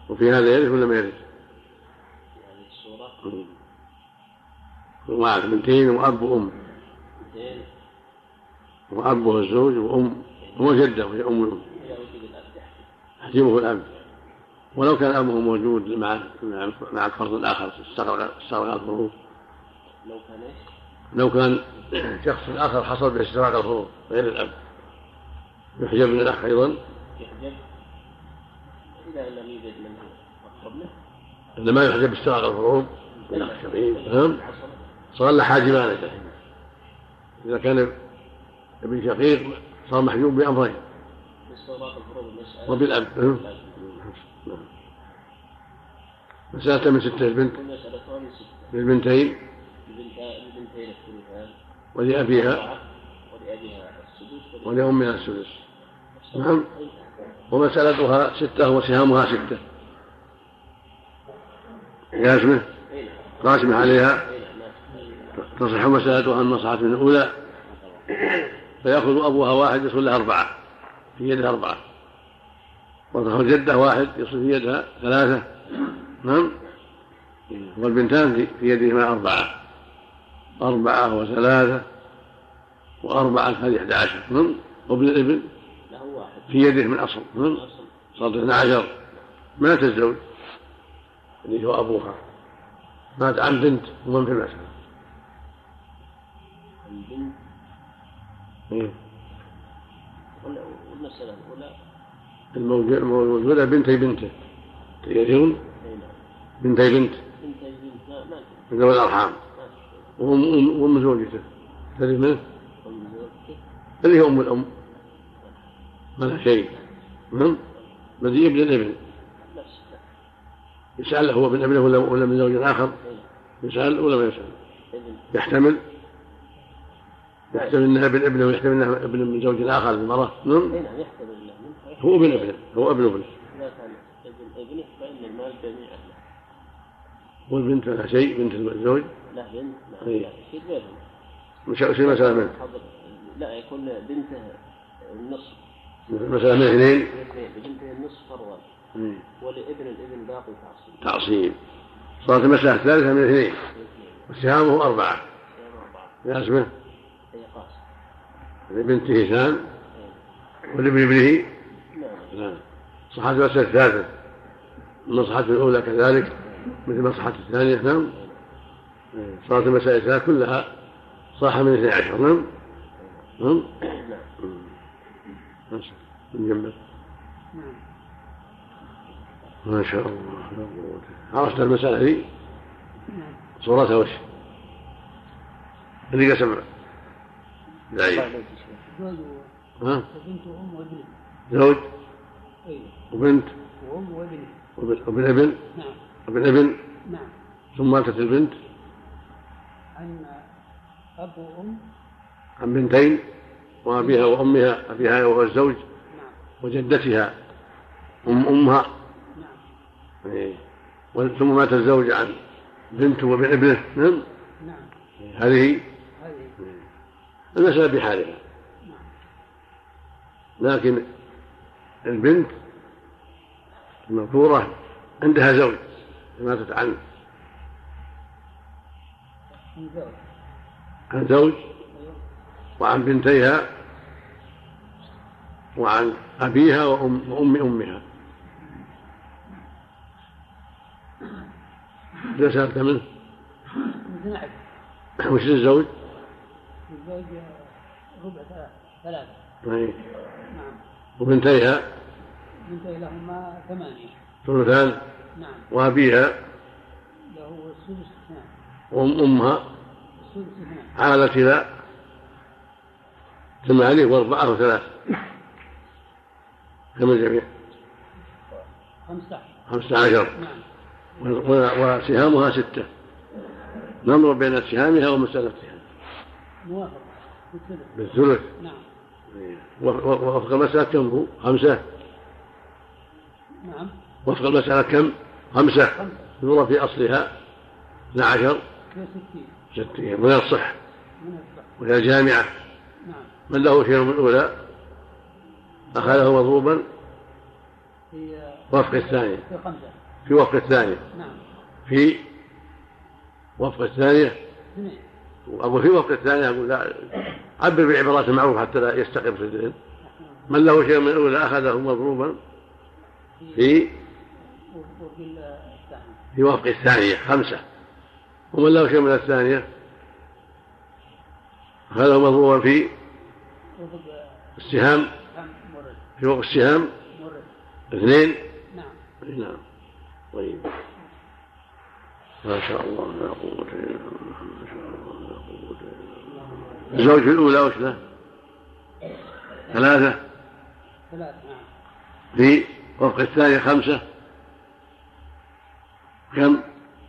[SPEAKER 2] وفي هذا يرث ولا ما يرث؟
[SPEAKER 3] في هذه الصورة
[SPEAKER 2] معك بنتين وأب وأم. وأب هو الزوج وأم. وجدة وهي أم الأم يحجبه الأب ولو كان أبوه موجود مع مع الفرد الآخر استغرق استغرق الفروض
[SPEAKER 3] لو كان؟
[SPEAKER 2] لو كان شخص آخر حصل باستغراق الفروض غير الأب. يحجب من الأخ أيضا.
[SPEAKER 3] يحجب إذا لم يوجد من أقرب منه
[SPEAKER 2] إذا ما يحجب باستغراق الفروض الشقيق نعم. صار له حاجبان إذا كان ابن شقيق صار محجوب بأمرين. وبالأب نعم. نعم. مسألة من ستة البنت للبنتين.
[SPEAKER 3] ولأبيها.
[SPEAKER 2] ولأمها السدس. نعم. ومسألتها ستة وسهامها ستة. قاسمة قاسمة عليها. تصح مسألتها المصلحة من الأولى. فيأخذ أبوها واحد يصل لها أربعة في يدها أربعة. وتأخذ جدة واحد يصل في يدها ثلاثة. نعم؟ والبنتان في يدهما أربعة. أربعة وثلاثة وأربعة هذه أحد عشر. نعم؟ وابن
[SPEAKER 3] الإبن
[SPEAKER 2] في يده من أصل. نعم؟ صارت اثنا عشر. مات الزوج اللي هو أبوها. مات عن بنت ومن في المسألة. إيه.
[SPEAKER 3] والمسألة الأولى؟
[SPEAKER 2] الموجود- الموجودة بنتي بنته يرثون
[SPEAKER 3] أي نعم.
[SPEAKER 2] بنتي بنت.
[SPEAKER 3] بنت البنت ما
[SPEAKER 2] ذوي الأرحام. وأم أم- وأم زوجته. تدري منه اللي هي أم الأم؟ ما لها شيء. نعم بدي ابن الابن؟ يسأل هو من ابنه ولا ولا من زوج آخر؟
[SPEAKER 3] نعم
[SPEAKER 2] يسأل ولا ما يسأل؟
[SPEAKER 3] ابن.
[SPEAKER 2] يحتمل؟ يحتمل إنها ابن ابنه ويحتمل إنها ابن من زوج آخر المراه نعم.
[SPEAKER 3] أي نعم يحتمل
[SPEAKER 2] هو ابن ابنه هو ابن ابنه
[SPEAKER 3] إذا كان ابن ابنه فإن المال جميع له.
[SPEAKER 2] والبنت لها شيء بنت الزوج؟
[SPEAKER 3] له بنت نعم. لا يصير بينهم.
[SPEAKER 2] مش وش المسألة منه
[SPEAKER 3] لا يكون بنته النصف.
[SPEAKER 2] المسألة من اثنين؟
[SPEAKER 3] لبنته النصف فرضا
[SPEAKER 2] مم.
[SPEAKER 3] ولابن الابن باقي تعصيب.
[SPEAKER 2] تعصيب. صارت المسألة الثالثة من اثنين. وسهامه لازمة
[SPEAKER 3] أي قاسم
[SPEAKER 2] لبنته اثنان
[SPEAKER 3] أي.
[SPEAKER 2] ولابن ابنه.
[SPEAKER 3] نعم.
[SPEAKER 2] صحة المسألة الثالثة. المصلحة الأولى كذلك مثل مصلحة الثانية نعم. صارت المسائل الثلاث كلها صح من اثني عشر نعم. نعم.
[SPEAKER 3] نعم.
[SPEAKER 2] من جنبك ما شاء الله. عرفت المسألة دي صورتها وش؟ اللي قسم ضعيف
[SPEAKER 7] زوج
[SPEAKER 2] ها؟
[SPEAKER 7] وبنت وأم وابن
[SPEAKER 2] زوج؟
[SPEAKER 7] أي.
[SPEAKER 2] وبنت؟
[SPEAKER 7] وأم وابن
[SPEAKER 2] وابن ابن؟
[SPEAKER 7] نعم.
[SPEAKER 2] ابن ابن؟
[SPEAKER 7] نعم.
[SPEAKER 2] ثم ماتت البنت؟
[SPEAKER 7] عن أب وأم.
[SPEAKER 2] عن بنتين؟ وأبيها وأمها أبيها وهو الزوج؟
[SPEAKER 7] نعم.
[SPEAKER 2] وجدتها أم أمها؟
[SPEAKER 7] نعم.
[SPEAKER 2] إيه. ثم مات الزوج عن بنته وابن ابنه نعم؟
[SPEAKER 7] نعم.
[SPEAKER 2] هذه؟
[SPEAKER 7] هذه.
[SPEAKER 2] المسألة بحالها. لكن البنت المذكورة عندها زوج ماتت عن
[SPEAKER 7] من زوج
[SPEAKER 2] عن زوج وعن بنتيها وعن أبيها وأم, وأم أمها. إذا سألت منه
[SPEAKER 7] نعم.
[SPEAKER 2] وش الزوج؟
[SPEAKER 7] الزوج ربع ثلاثة.
[SPEAKER 2] أي.
[SPEAKER 7] نعم
[SPEAKER 2] وبنتيها
[SPEAKER 7] بنتي لهما ثمانية.
[SPEAKER 2] ثلثان؟
[SPEAKER 7] نعم.
[SPEAKER 2] وأبيها؟
[SPEAKER 7] له السدس اثنان.
[SPEAKER 2] وأم أمها؟
[SPEAKER 7] السدس اثنان.
[SPEAKER 2] عالت إلى ثمانية وأربعة وثلاث. كم الجميع؟
[SPEAKER 7] خمسة عشر.
[SPEAKER 2] خمسة عشر.
[SPEAKER 7] نعم.
[SPEAKER 2] وسهامها ستة. ننظر بين سهامها ومسألتها؟
[SPEAKER 7] موافق بالثلث.
[SPEAKER 2] بالثلث.
[SPEAKER 7] نعم.
[SPEAKER 2] وفق وفق المسألة كم هو؟ خمسة؟
[SPEAKER 7] نعم.
[SPEAKER 2] وفق المسألة كم؟ خمسة.
[SPEAKER 7] خمسة.
[SPEAKER 2] ينظر في أصلها 12
[SPEAKER 7] في ستين.
[SPEAKER 2] ستين. من الصح.
[SPEAKER 7] من الصح.
[SPEAKER 2] وهي جامعة
[SPEAKER 7] نعم.
[SPEAKER 2] من له شيء من الأولى؟ أخذه مضروبا.
[SPEAKER 7] في
[SPEAKER 2] وفق الثانية.
[SPEAKER 7] في خمسة.
[SPEAKER 2] في وفق الثانية.
[SPEAKER 7] نعم.
[SPEAKER 2] في وفق الثانية.
[SPEAKER 7] اثنين.
[SPEAKER 2] أقول في وفق الثانية أقول لا عبر بالعبارات المعروفة حتى لا يستقر في الذهن. من له شيء من الأولى أخذه مضروبا في
[SPEAKER 7] الثاني
[SPEAKER 2] في وفق الثانية خمسة. ومن له شيء من الثانية أخذه مضروبا في السهام في وفق السهام اثنين.
[SPEAKER 7] نعم.
[SPEAKER 2] نعم. طيب. ما شاء الله لا قوة إلا بالله. ما شاء الله لا قوة إلا بالله الزوج في الأولى وش له؟ ثلاثة.
[SPEAKER 7] ثلاث نعم
[SPEAKER 2] في وفق الثانية خمسة. كم؟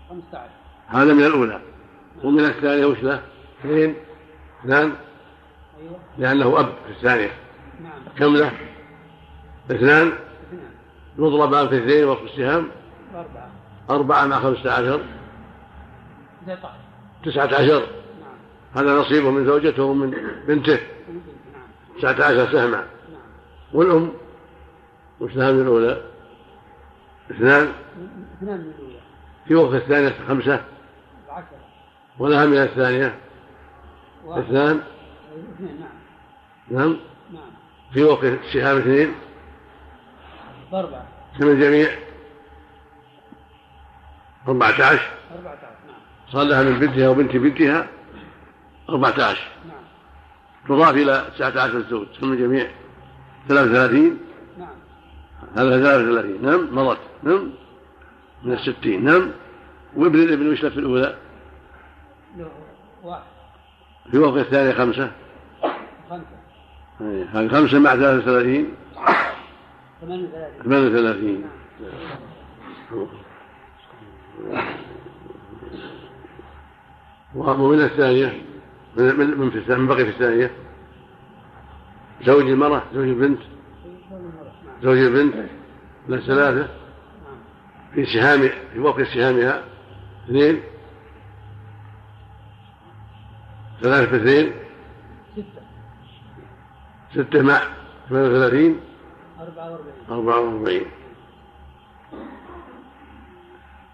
[SPEAKER 7] خمسة عشر.
[SPEAKER 2] هذا من الأولى. ومن الثانية وش له؟ اثنين. اثنان
[SPEAKER 7] أيوه.
[SPEAKER 2] لأنه أب في الثانية.
[SPEAKER 7] نعم.
[SPEAKER 2] كم له؟ اثنان.
[SPEAKER 7] اثنان.
[SPEAKER 2] يضربان في اثنين وصف السهام.
[SPEAKER 7] أربعة.
[SPEAKER 2] أربعة مع خمسة عشر.
[SPEAKER 7] 19
[SPEAKER 2] تسعة عشر.
[SPEAKER 7] نعم.
[SPEAKER 2] هذا نصيبه من زوجته ومن بنته.
[SPEAKER 7] نعم.
[SPEAKER 2] تسعة عشر سهما.
[SPEAKER 7] نعم.
[SPEAKER 2] والأم؟ وش لها من الأولى؟ اثنان.
[SPEAKER 7] اثنان من الأولى.
[SPEAKER 2] في وقت الثانية خمسة.
[SPEAKER 7] بعشرة
[SPEAKER 2] ولها من الثانية. اثنان.
[SPEAKER 7] اثنين نعم.
[SPEAKER 2] نعم.
[SPEAKER 7] نعم.
[SPEAKER 2] في وقت السهام اثنين.
[SPEAKER 7] بأربعة
[SPEAKER 2] كم الجميع؟ أربعة عشر.
[SPEAKER 7] أربعة عشر. نعم
[SPEAKER 2] صار لها من بنتها وبنت بنتها أربعة عشر
[SPEAKER 7] نعم
[SPEAKER 2] تضاف إلى تسعة عشر زوج كم الجميع؟ ثلاثة وثلاثين.
[SPEAKER 7] نعم.
[SPEAKER 2] هذا ثلاثة وثلاثين. نعم مضت. نعم من الستين. نعم وابن الابن وش في الأولى؟
[SPEAKER 7] واحد.
[SPEAKER 2] في وقت الثانية خمسة.
[SPEAKER 7] خمسة.
[SPEAKER 2] إيه، هذه خمسة مع ثلاثة وثلاثين.
[SPEAKER 7] ثمانية وثلاثين.
[SPEAKER 2] ثمانية وثلاثين. ومن الثانية من من من في من بقي في الثانية. زوج المرأة زوج البنت. زوج البنت له ثلاثة في سهام في وقت سهامها اثنين. ثلاثة في اثنين.
[SPEAKER 7] ستة
[SPEAKER 2] ستة مع ثمانية وثلاثين
[SPEAKER 7] أربعة وأربعين.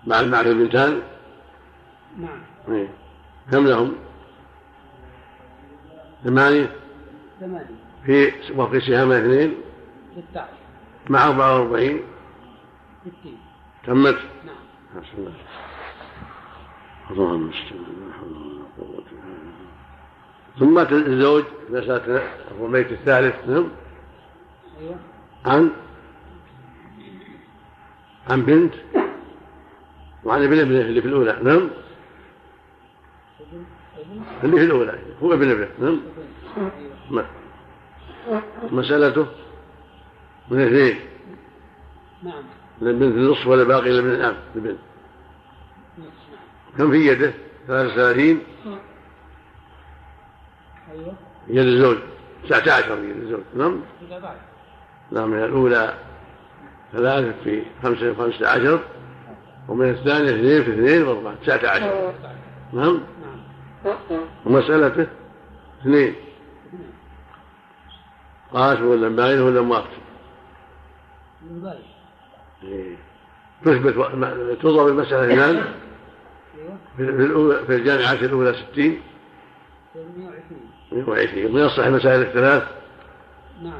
[SPEAKER 2] مع مع البنتان
[SPEAKER 7] نعم.
[SPEAKER 2] إيه. كم لهم؟ ثمانية؟
[SPEAKER 7] ثمانية.
[SPEAKER 2] في وقت سهامها اثنين.
[SPEAKER 7] ستة. عشر
[SPEAKER 2] مع أربعة وأربعين.
[SPEAKER 7] ستين.
[SPEAKER 2] تمت؟
[SPEAKER 7] نعم.
[SPEAKER 2] حسن الله. اللهم المستعان لا حول ولا قوة ثم الزوج مسألة الرميت الثالث نعم.
[SPEAKER 7] أيوه.
[SPEAKER 2] عن؟ عن بنت. وعن ابن ابنه اللي في الأولى نعم. اللي في الأولى. هو ابن ابنه نعم. مسألته؟ من اثنين.
[SPEAKER 7] نعم.
[SPEAKER 2] البنت النصف ولا باقي إلا من الأب البنت
[SPEAKER 7] نعم
[SPEAKER 2] كم في يده؟ 33
[SPEAKER 7] أيوه.
[SPEAKER 2] يد الزوج. 19 في يد الزوج. نعم. نعم من الأولى ثلاثة في خمسة خمسة عشر ومن الثانية اثنين في اثنين وأربعة. تسعة عشر. نعم
[SPEAKER 7] نعم.
[SPEAKER 2] ومسألته اثنين. قاسم ولا باين ولا
[SPEAKER 7] باي
[SPEAKER 2] إيه. تثبت تضرب المسألة اثنان
[SPEAKER 7] أيوه
[SPEAKER 2] في الجامعة الأولى ستين.
[SPEAKER 7] 120
[SPEAKER 2] وعشرين. من يصح المسائل الثلاث؟
[SPEAKER 7] نعم.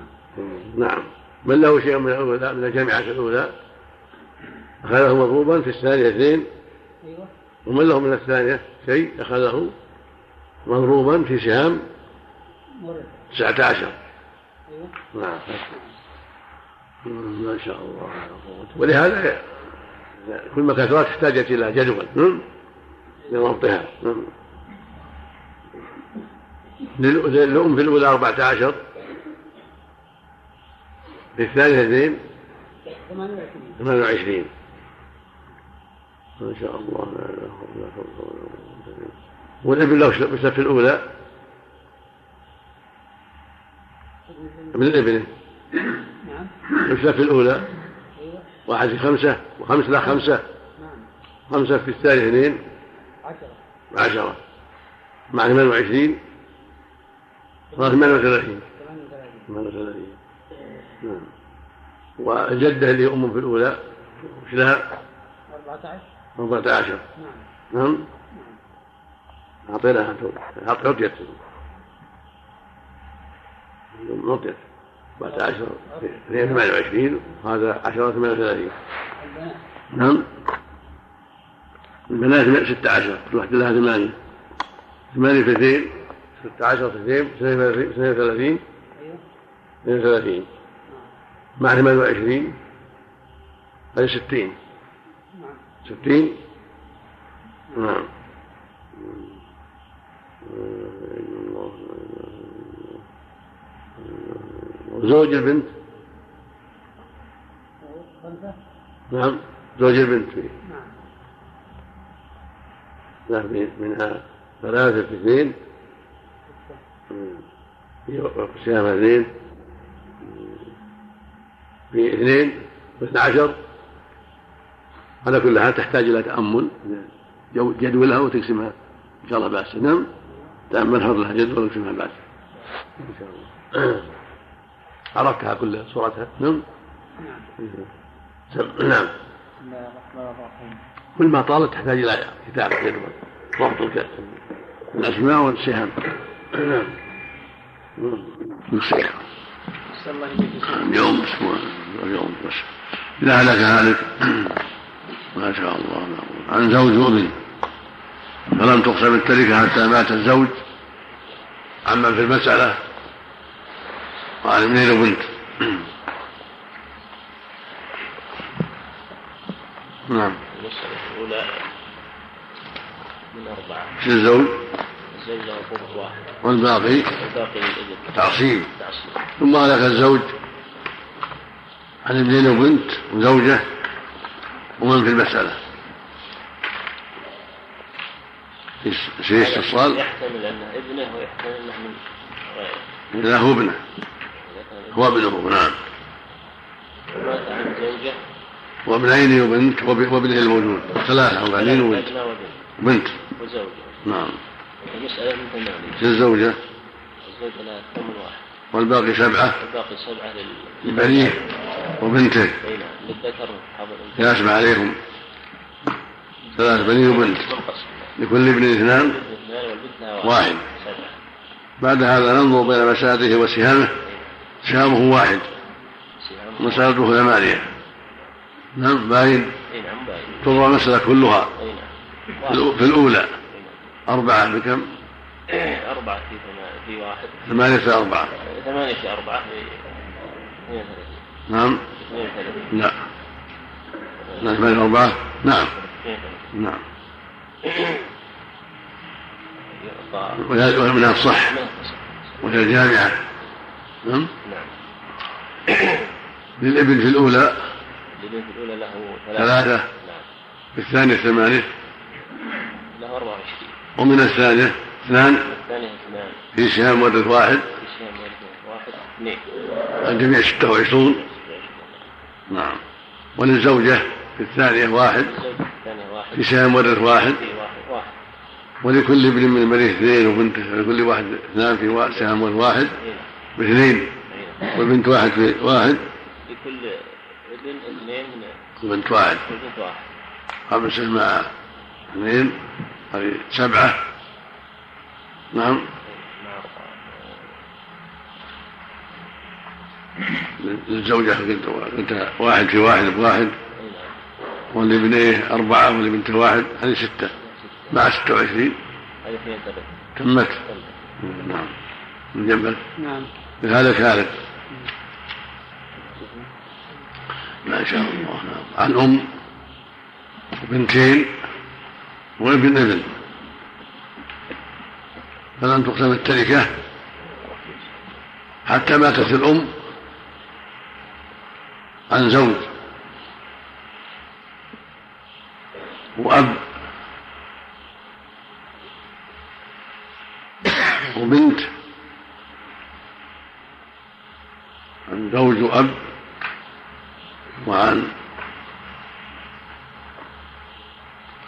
[SPEAKER 2] نعم. من له شيء من الأولى من الجامعة الأولى؟ أخذه مضروبا في الثانية اثنين.
[SPEAKER 7] أيوه.
[SPEAKER 2] ومن له من الثانية شيء أخذه مضروبا في سهام تسعة عشر.
[SPEAKER 7] أيوه.
[SPEAKER 2] نعم. ما شاء الله. قوة. ولهذا كل ما كثرت احتاجت إلى جدول نعم؟ لضبطها نعم. لل- للأم في الأولى أربعة عشر. في الثانية اثنين.
[SPEAKER 7] 28
[SPEAKER 2] ثمانية وعشرين. ما شاء الله. لا إله إلا الله. والابن له في الأولى؟ ابن
[SPEAKER 7] نعم.
[SPEAKER 2] مثل في الأولى؟
[SPEAKER 7] أيوه.
[SPEAKER 2] واحد في خمسة وخمس لا خمسة.
[SPEAKER 7] نعم.
[SPEAKER 2] خمسة في الثانية اثنين.
[SPEAKER 7] 10
[SPEAKER 2] عشرة. مع ثمان وعشرين. صار ثمان وثلاثين.
[SPEAKER 7] 38
[SPEAKER 2] ثمان وثلاثين. نعم. والجدة اللي أم في الأولى. وش لها؟
[SPEAKER 7] 14
[SPEAKER 2] أربعة عشر.
[SPEAKER 7] نعم.
[SPEAKER 2] نعم. أعطيناها أعطيت نطيت. 14 اثنين ثمانية وعشرين هذا عشرة ثمانية وثلاثين.
[SPEAKER 7] البنات
[SPEAKER 2] نعم البنات ستة عشر. كل واحدة لها ثمانية. ثمانية في اثنين ستة عشر في اثنين اثنين وثلاثين
[SPEAKER 7] أيوه
[SPEAKER 2] اثنين وثلاثين مع ثمانية وعشرين هذه ستين.
[SPEAKER 7] نعم
[SPEAKER 2] ستين. نعم. وزوج البنت؟ نعم زوج البنت. فيه
[SPEAKER 7] نعم
[SPEAKER 2] منها ثلاثة في اثنين سهام اثنين. في اثنين واثنى عشر. على كل حال تحتاج إلى تأمل. جدولها وتقسمها إن شاء الله بأس. نعم. تأمل حر لها جدول وتقسمها باس إن شاء الله. عرفتها كلها صورتها نعم. نعم. كل ما طالت تحتاج إلى كتاب جدول ضبط الأسماء والسهام. نعم نصيحه اليوم أسبوع اليوم بس. اذا هلك هالك ما شاء الله. عن زوج وابن فلم تقسم التركه حتى مات الزوج. عمن في المسألة وعن ابنين وبنت نعم.
[SPEAKER 3] المسألة الأولى من أربعة.
[SPEAKER 2] في الزوج؟
[SPEAKER 3] الزوج له واحد
[SPEAKER 2] والباقي؟
[SPEAKER 3] للابن
[SPEAKER 2] تعصيب.
[SPEAKER 3] تعصيب.
[SPEAKER 2] ثم هلك الزوج. عن ابنين وبنت وزوجة. ومن في المسألة؟ في استصال
[SPEAKER 3] يحتمل أنه ابنه ويحتمل أنه من غيره.
[SPEAKER 2] لا هو ابنه. هو ابنه نعم.
[SPEAKER 3] مات عن زوجة.
[SPEAKER 2] وابنين وبنت وب- وابنه الموجود ثلاثة وبنين وبنت
[SPEAKER 3] وبنت
[SPEAKER 2] بنت.
[SPEAKER 3] وزوجة.
[SPEAKER 2] نعم.
[SPEAKER 3] المسألة من ثمانية.
[SPEAKER 2] في الزوجة؟
[SPEAKER 3] الزوجة لها ثمن واحد.
[SPEAKER 2] والباقي سبعة؟
[SPEAKER 3] والباقي سبعة لل
[SPEAKER 2] بنيه وبنته.
[SPEAKER 3] أي نعم للذكر الأنثى
[SPEAKER 2] يسمع عليهم. ثلاث بنين وبنت. لكل ابن اثنان واحد. بعد هذا ننظر بين مساده وسهامه. سهامه واحد. مسألته ثمانية. نعم باين. تضرب المسألة كلها. في الأولى. أربعة بكم؟
[SPEAKER 3] أربعة في في واحد
[SPEAKER 2] ثمانية في أربعة
[SPEAKER 3] ثمانية في أربعة.
[SPEAKER 2] نعم. لا. ثمانية في أربعة؟ نعم. نعم. وهذا من الصح.
[SPEAKER 3] القسم
[SPEAKER 2] وهي الجامعة نعم.
[SPEAKER 3] نعم.
[SPEAKER 2] للابن في الأولى.
[SPEAKER 3] الابن في الأولى له ثلاثة.
[SPEAKER 2] ثلاثة.
[SPEAKER 3] نعم.
[SPEAKER 2] في الثانية ثمانية.
[SPEAKER 3] له أربعة وعشرين.
[SPEAKER 2] ومن الثانية اثنان.
[SPEAKER 3] الثانية اثنان.
[SPEAKER 2] في سهام ورث واحد.
[SPEAKER 3] في شيء واحد اثنين.
[SPEAKER 2] الجميع ستة وعشرون. نعم. وللزوجة. في الثانية واحد. في سهام ورث واحد. ولكل ابن من البنيه اثنين وبنت لكل واحد اثنان في سهم واحد. باثنين. والبنت واحد في واحد.
[SPEAKER 3] لكل ابن اثنين
[SPEAKER 2] وبنت واحد. خمسة مع اثنين. هذه سبعة. نعم. للزوجة قلت واحد في واحد بواحد. ولابنيه أربعة ولبنته واحد هذه ستة. مع ستة وعشرين. تمت. نعم. من جنبك
[SPEAKER 7] نعم.
[SPEAKER 2] هذا هالك ما شاء الله. نعم. عن أم وبنتين وابن ابن. فلم تقسم التركة حتى ماتت الأم عن زوج. وأب. وبنت. عن زوج وأب وعن.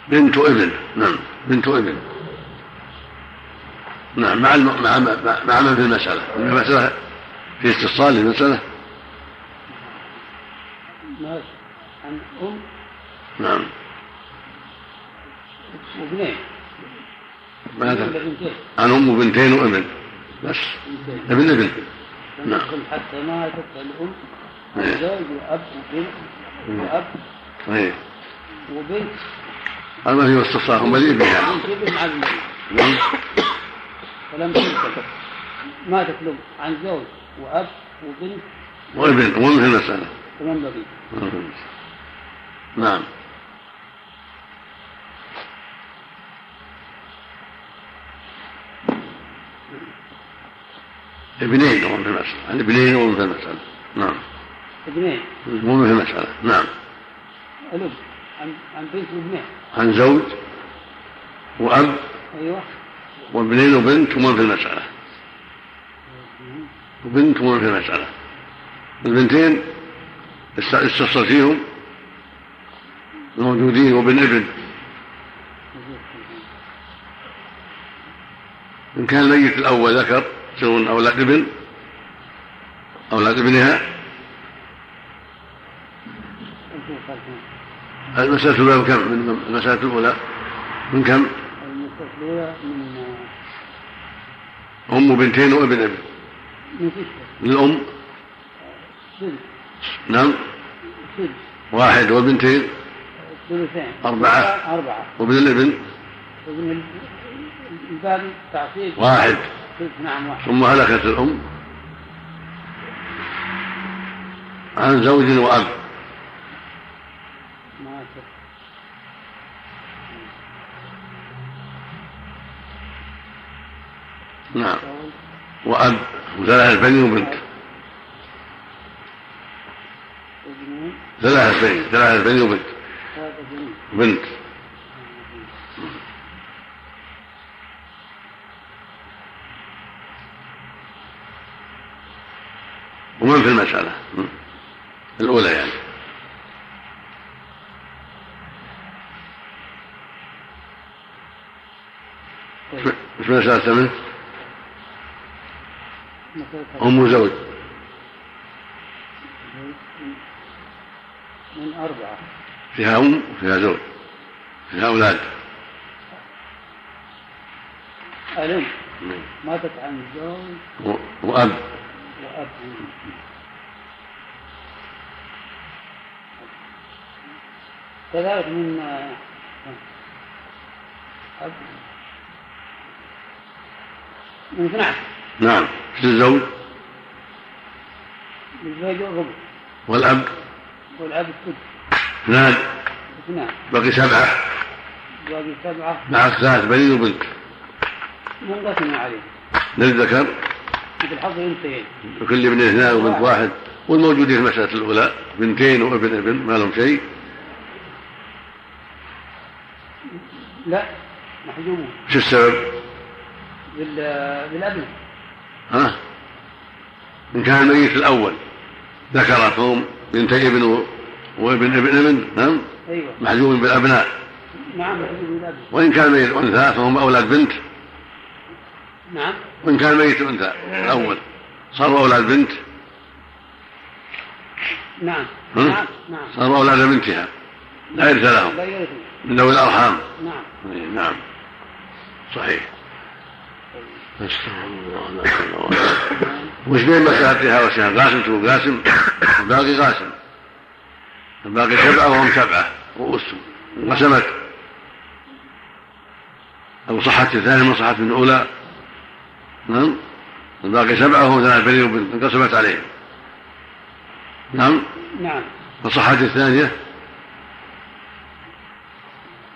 [SPEAKER 2] بنت ابن. نعم بنت ابن. نعم مع الم... مع مع, من في المسألة؟ المسألة في استصال للمسألة؟
[SPEAKER 7] ماشي. عن أم؟
[SPEAKER 2] نعم.
[SPEAKER 7] وابنين
[SPEAKER 2] ماذا؟ عن أم وبنتين وأبن. بس. ابن ابن. نعم.
[SPEAKER 7] حتى ماتت الأم
[SPEAKER 2] إيه.
[SPEAKER 7] زوج وأب وبنت وأب.
[SPEAKER 2] صحيح
[SPEAKER 7] وبنت.
[SPEAKER 2] هذا ما فيه استصال هم الإبن يعني. نعم.
[SPEAKER 7] فلم تنتهي ماتت الأم عن زوج وأب وبنت.
[SPEAKER 2] وابن. في المسألة
[SPEAKER 7] ومن بقي.
[SPEAKER 2] نعم. ابنين ومن في المسألة. عن ابنين ومن في المسألة. نعم.
[SPEAKER 7] ابنين.
[SPEAKER 2] ومن في المسألة. نعم.
[SPEAKER 7] الأم عن بنت وابنين.
[SPEAKER 2] عن زوج وأب
[SPEAKER 7] أيوه.
[SPEAKER 2] وابنين وبنت ومن في المسألة. وبنت ومن في المسألة. البنتين استفصل فيهم الموجودين وابن ابن. إن كان الميت الأول ذكر يصيرون أولاد ابن أولاد ابنها المسألة الأولى من كم؟ من المسألة الأولى من كم؟
[SPEAKER 7] المسألة الأولى من
[SPEAKER 2] أم بنتين وابن ابن
[SPEAKER 7] من
[SPEAKER 2] للأم؟
[SPEAKER 7] سدس
[SPEAKER 2] نعم. واحد وبنتين؟
[SPEAKER 7] ثلثين
[SPEAKER 2] أربعة.
[SPEAKER 7] أربعة.
[SPEAKER 2] وابن الابن؟
[SPEAKER 7] ومن ال- الباقي تعصيب.
[SPEAKER 2] واحد.
[SPEAKER 7] نعم
[SPEAKER 2] ثم هلكت الأم عن زوج وأب. نعم. وأب وثلاثة بني وبنت. ثلاثة بني ثلاثة بني وبنت. بنت. ومن في المسألة? الأولى يعني. مش مسألة
[SPEAKER 7] مسألة
[SPEAKER 2] أم وزوج
[SPEAKER 7] من أربعة.
[SPEAKER 2] فيها أم وفيها زوج. فيها أولاد.
[SPEAKER 7] الأم ماتت عن زوج
[SPEAKER 2] و- وأب.
[SPEAKER 7] وأب كذلك من أب من 12
[SPEAKER 2] نعم. في الزوج؟
[SPEAKER 7] الزوج والربع
[SPEAKER 2] والأب؟
[SPEAKER 7] والأب السدس
[SPEAKER 2] اثنان.
[SPEAKER 7] اثنان.
[SPEAKER 2] بقي سبعة.
[SPEAKER 7] باقي سبعة.
[SPEAKER 2] معك ثلاث بنين وبنت.
[SPEAKER 7] منقسم عليه؟
[SPEAKER 2] للذكر
[SPEAKER 7] مثل حظ الأنثيين
[SPEAKER 2] وكل ابن اثنان وبنت واحد. والموجودين في المسألة الأولى بنتين وابن ابن ما لهم شيء.
[SPEAKER 7] لا محجوبون
[SPEAKER 2] شو السبب؟
[SPEAKER 7] بال- بالأبناء
[SPEAKER 2] ها؟ إن كان الميت الأول ذكرتهم بنتي ابن و- وابن ابن ابن نعم؟
[SPEAKER 7] أيوة.
[SPEAKER 2] محجوب بالأبناء.
[SPEAKER 7] نعم محجوب بالأبناء.
[SPEAKER 2] وإن كان الميت أنثى فهم أولاد بنت.
[SPEAKER 7] نعم.
[SPEAKER 2] وإن كان الميت أنثى الأول صاروا أولاد بنت.
[SPEAKER 7] نعم؟ نعم نعم.
[SPEAKER 2] صاروا أولاد بنتها. لا يرث لهم من ذوي الأرحام.
[SPEAKER 7] نعم.
[SPEAKER 2] إيه، نعم. صحيح. وش بين مسألتها وسهم قاسم تقول قاسم والباقي قاسم الباقي سبعة وهم سبعة. رؤوسهم انقسمت أو صحت الثانية من صحت من الأولى. نعم؟ الباقي سبعة وهم ثلاث وبنت انقسمت عليهم. نعم؟
[SPEAKER 7] نعم.
[SPEAKER 2] فصحت الثانية؟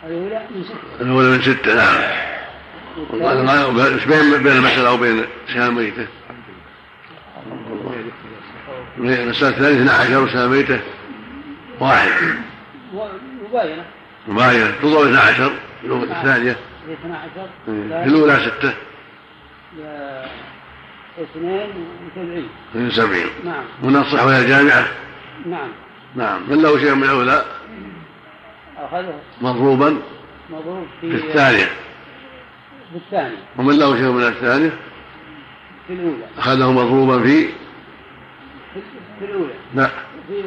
[SPEAKER 7] الأولى من ستة.
[SPEAKER 2] الأولى من ستة نعم. إيش بين بين المسألة وبين سهام ميتة؟ المسألة الثانية 12 وسهام ميتة واحد.
[SPEAKER 7] مباينة.
[SPEAKER 2] مباينة. تضرب 12 الثانية.
[SPEAKER 7] هي 12
[SPEAKER 2] في الأولى ستة.
[SPEAKER 7] اثنين وسبعين.
[SPEAKER 2] من سبعين
[SPEAKER 7] نعم.
[SPEAKER 2] من الصح وهي جامعة؟
[SPEAKER 7] نعم.
[SPEAKER 2] نعم. من له شيء من الأولى؟
[SPEAKER 7] أخذه.
[SPEAKER 2] مضروبا؟
[SPEAKER 7] مضروب
[SPEAKER 2] في
[SPEAKER 7] في
[SPEAKER 2] الثانية
[SPEAKER 7] في الثاني
[SPEAKER 2] ومن له شيء من الثانية؟
[SPEAKER 7] في الأولى.
[SPEAKER 2] أخذه مضروبا
[SPEAKER 7] في؟ في, الأولى.
[SPEAKER 2] لا.
[SPEAKER 7] في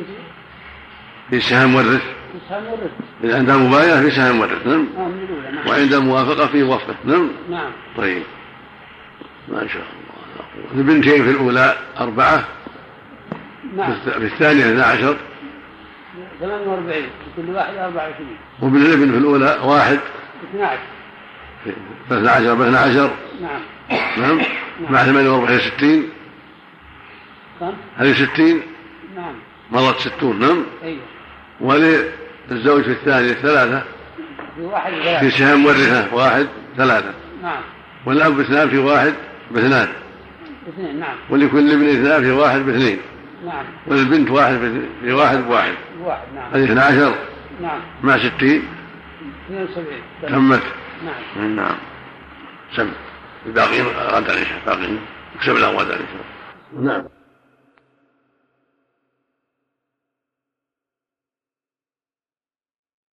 [SPEAKER 2] في سهم ورث
[SPEAKER 7] في سهم الرزق
[SPEAKER 2] إذا عند مباينة في سهم ورث نعم.
[SPEAKER 7] آه من الأولى نعم.
[SPEAKER 2] وعند الموافقة في وفقة. نعم.
[SPEAKER 7] نعم.
[SPEAKER 2] طيب. ما شاء الله. البنتين في الأولى أربعة
[SPEAKER 7] نعم.
[SPEAKER 2] في الثانية 12
[SPEAKER 7] 48 كل واحد 24
[SPEAKER 2] وابن الابن في الأولى واحد.
[SPEAKER 7] 12
[SPEAKER 2] في 12 ب 12
[SPEAKER 7] نعم.
[SPEAKER 2] نعم. مع 48 60
[SPEAKER 7] كم؟
[SPEAKER 2] هذه 60
[SPEAKER 7] نعم.
[SPEAKER 2] مرت 60 نعم.
[SPEAKER 7] أيوه.
[SPEAKER 2] وللزوج في الثانية ثلاثة.
[SPEAKER 7] في واحد
[SPEAKER 2] في
[SPEAKER 7] وثلاثة
[SPEAKER 2] سهام ورثة واحد ثلاثة.
[SPEAKER 7] نعم.
[SPEAKER 2] والأب اثنان في واحد. باثنان.
[SPEAKER 7] اثنين نعم.
[SPEAKER 2] ولكل ابن اثنان في واحد باثنين.
[SPEAKER 7] نعم.
[SPEAKER 2] وللبنت واحد في- في واحد بواحد.
[SPEAKER 7] واحد نعم.
[SPEAKER 2] هذه 12
[SPEAKER 7] نعم.
[SPEAKER 2] مع 60
[SPEAKER 7] 72
[SPEAKER 2] تمت.
[SPEAKER 7] نعم.
[SPEAKER 2] نعم. سم. الباقيين غدا ان شاء الله باقيين اكسب لهم غدا ان شاء الله نعم.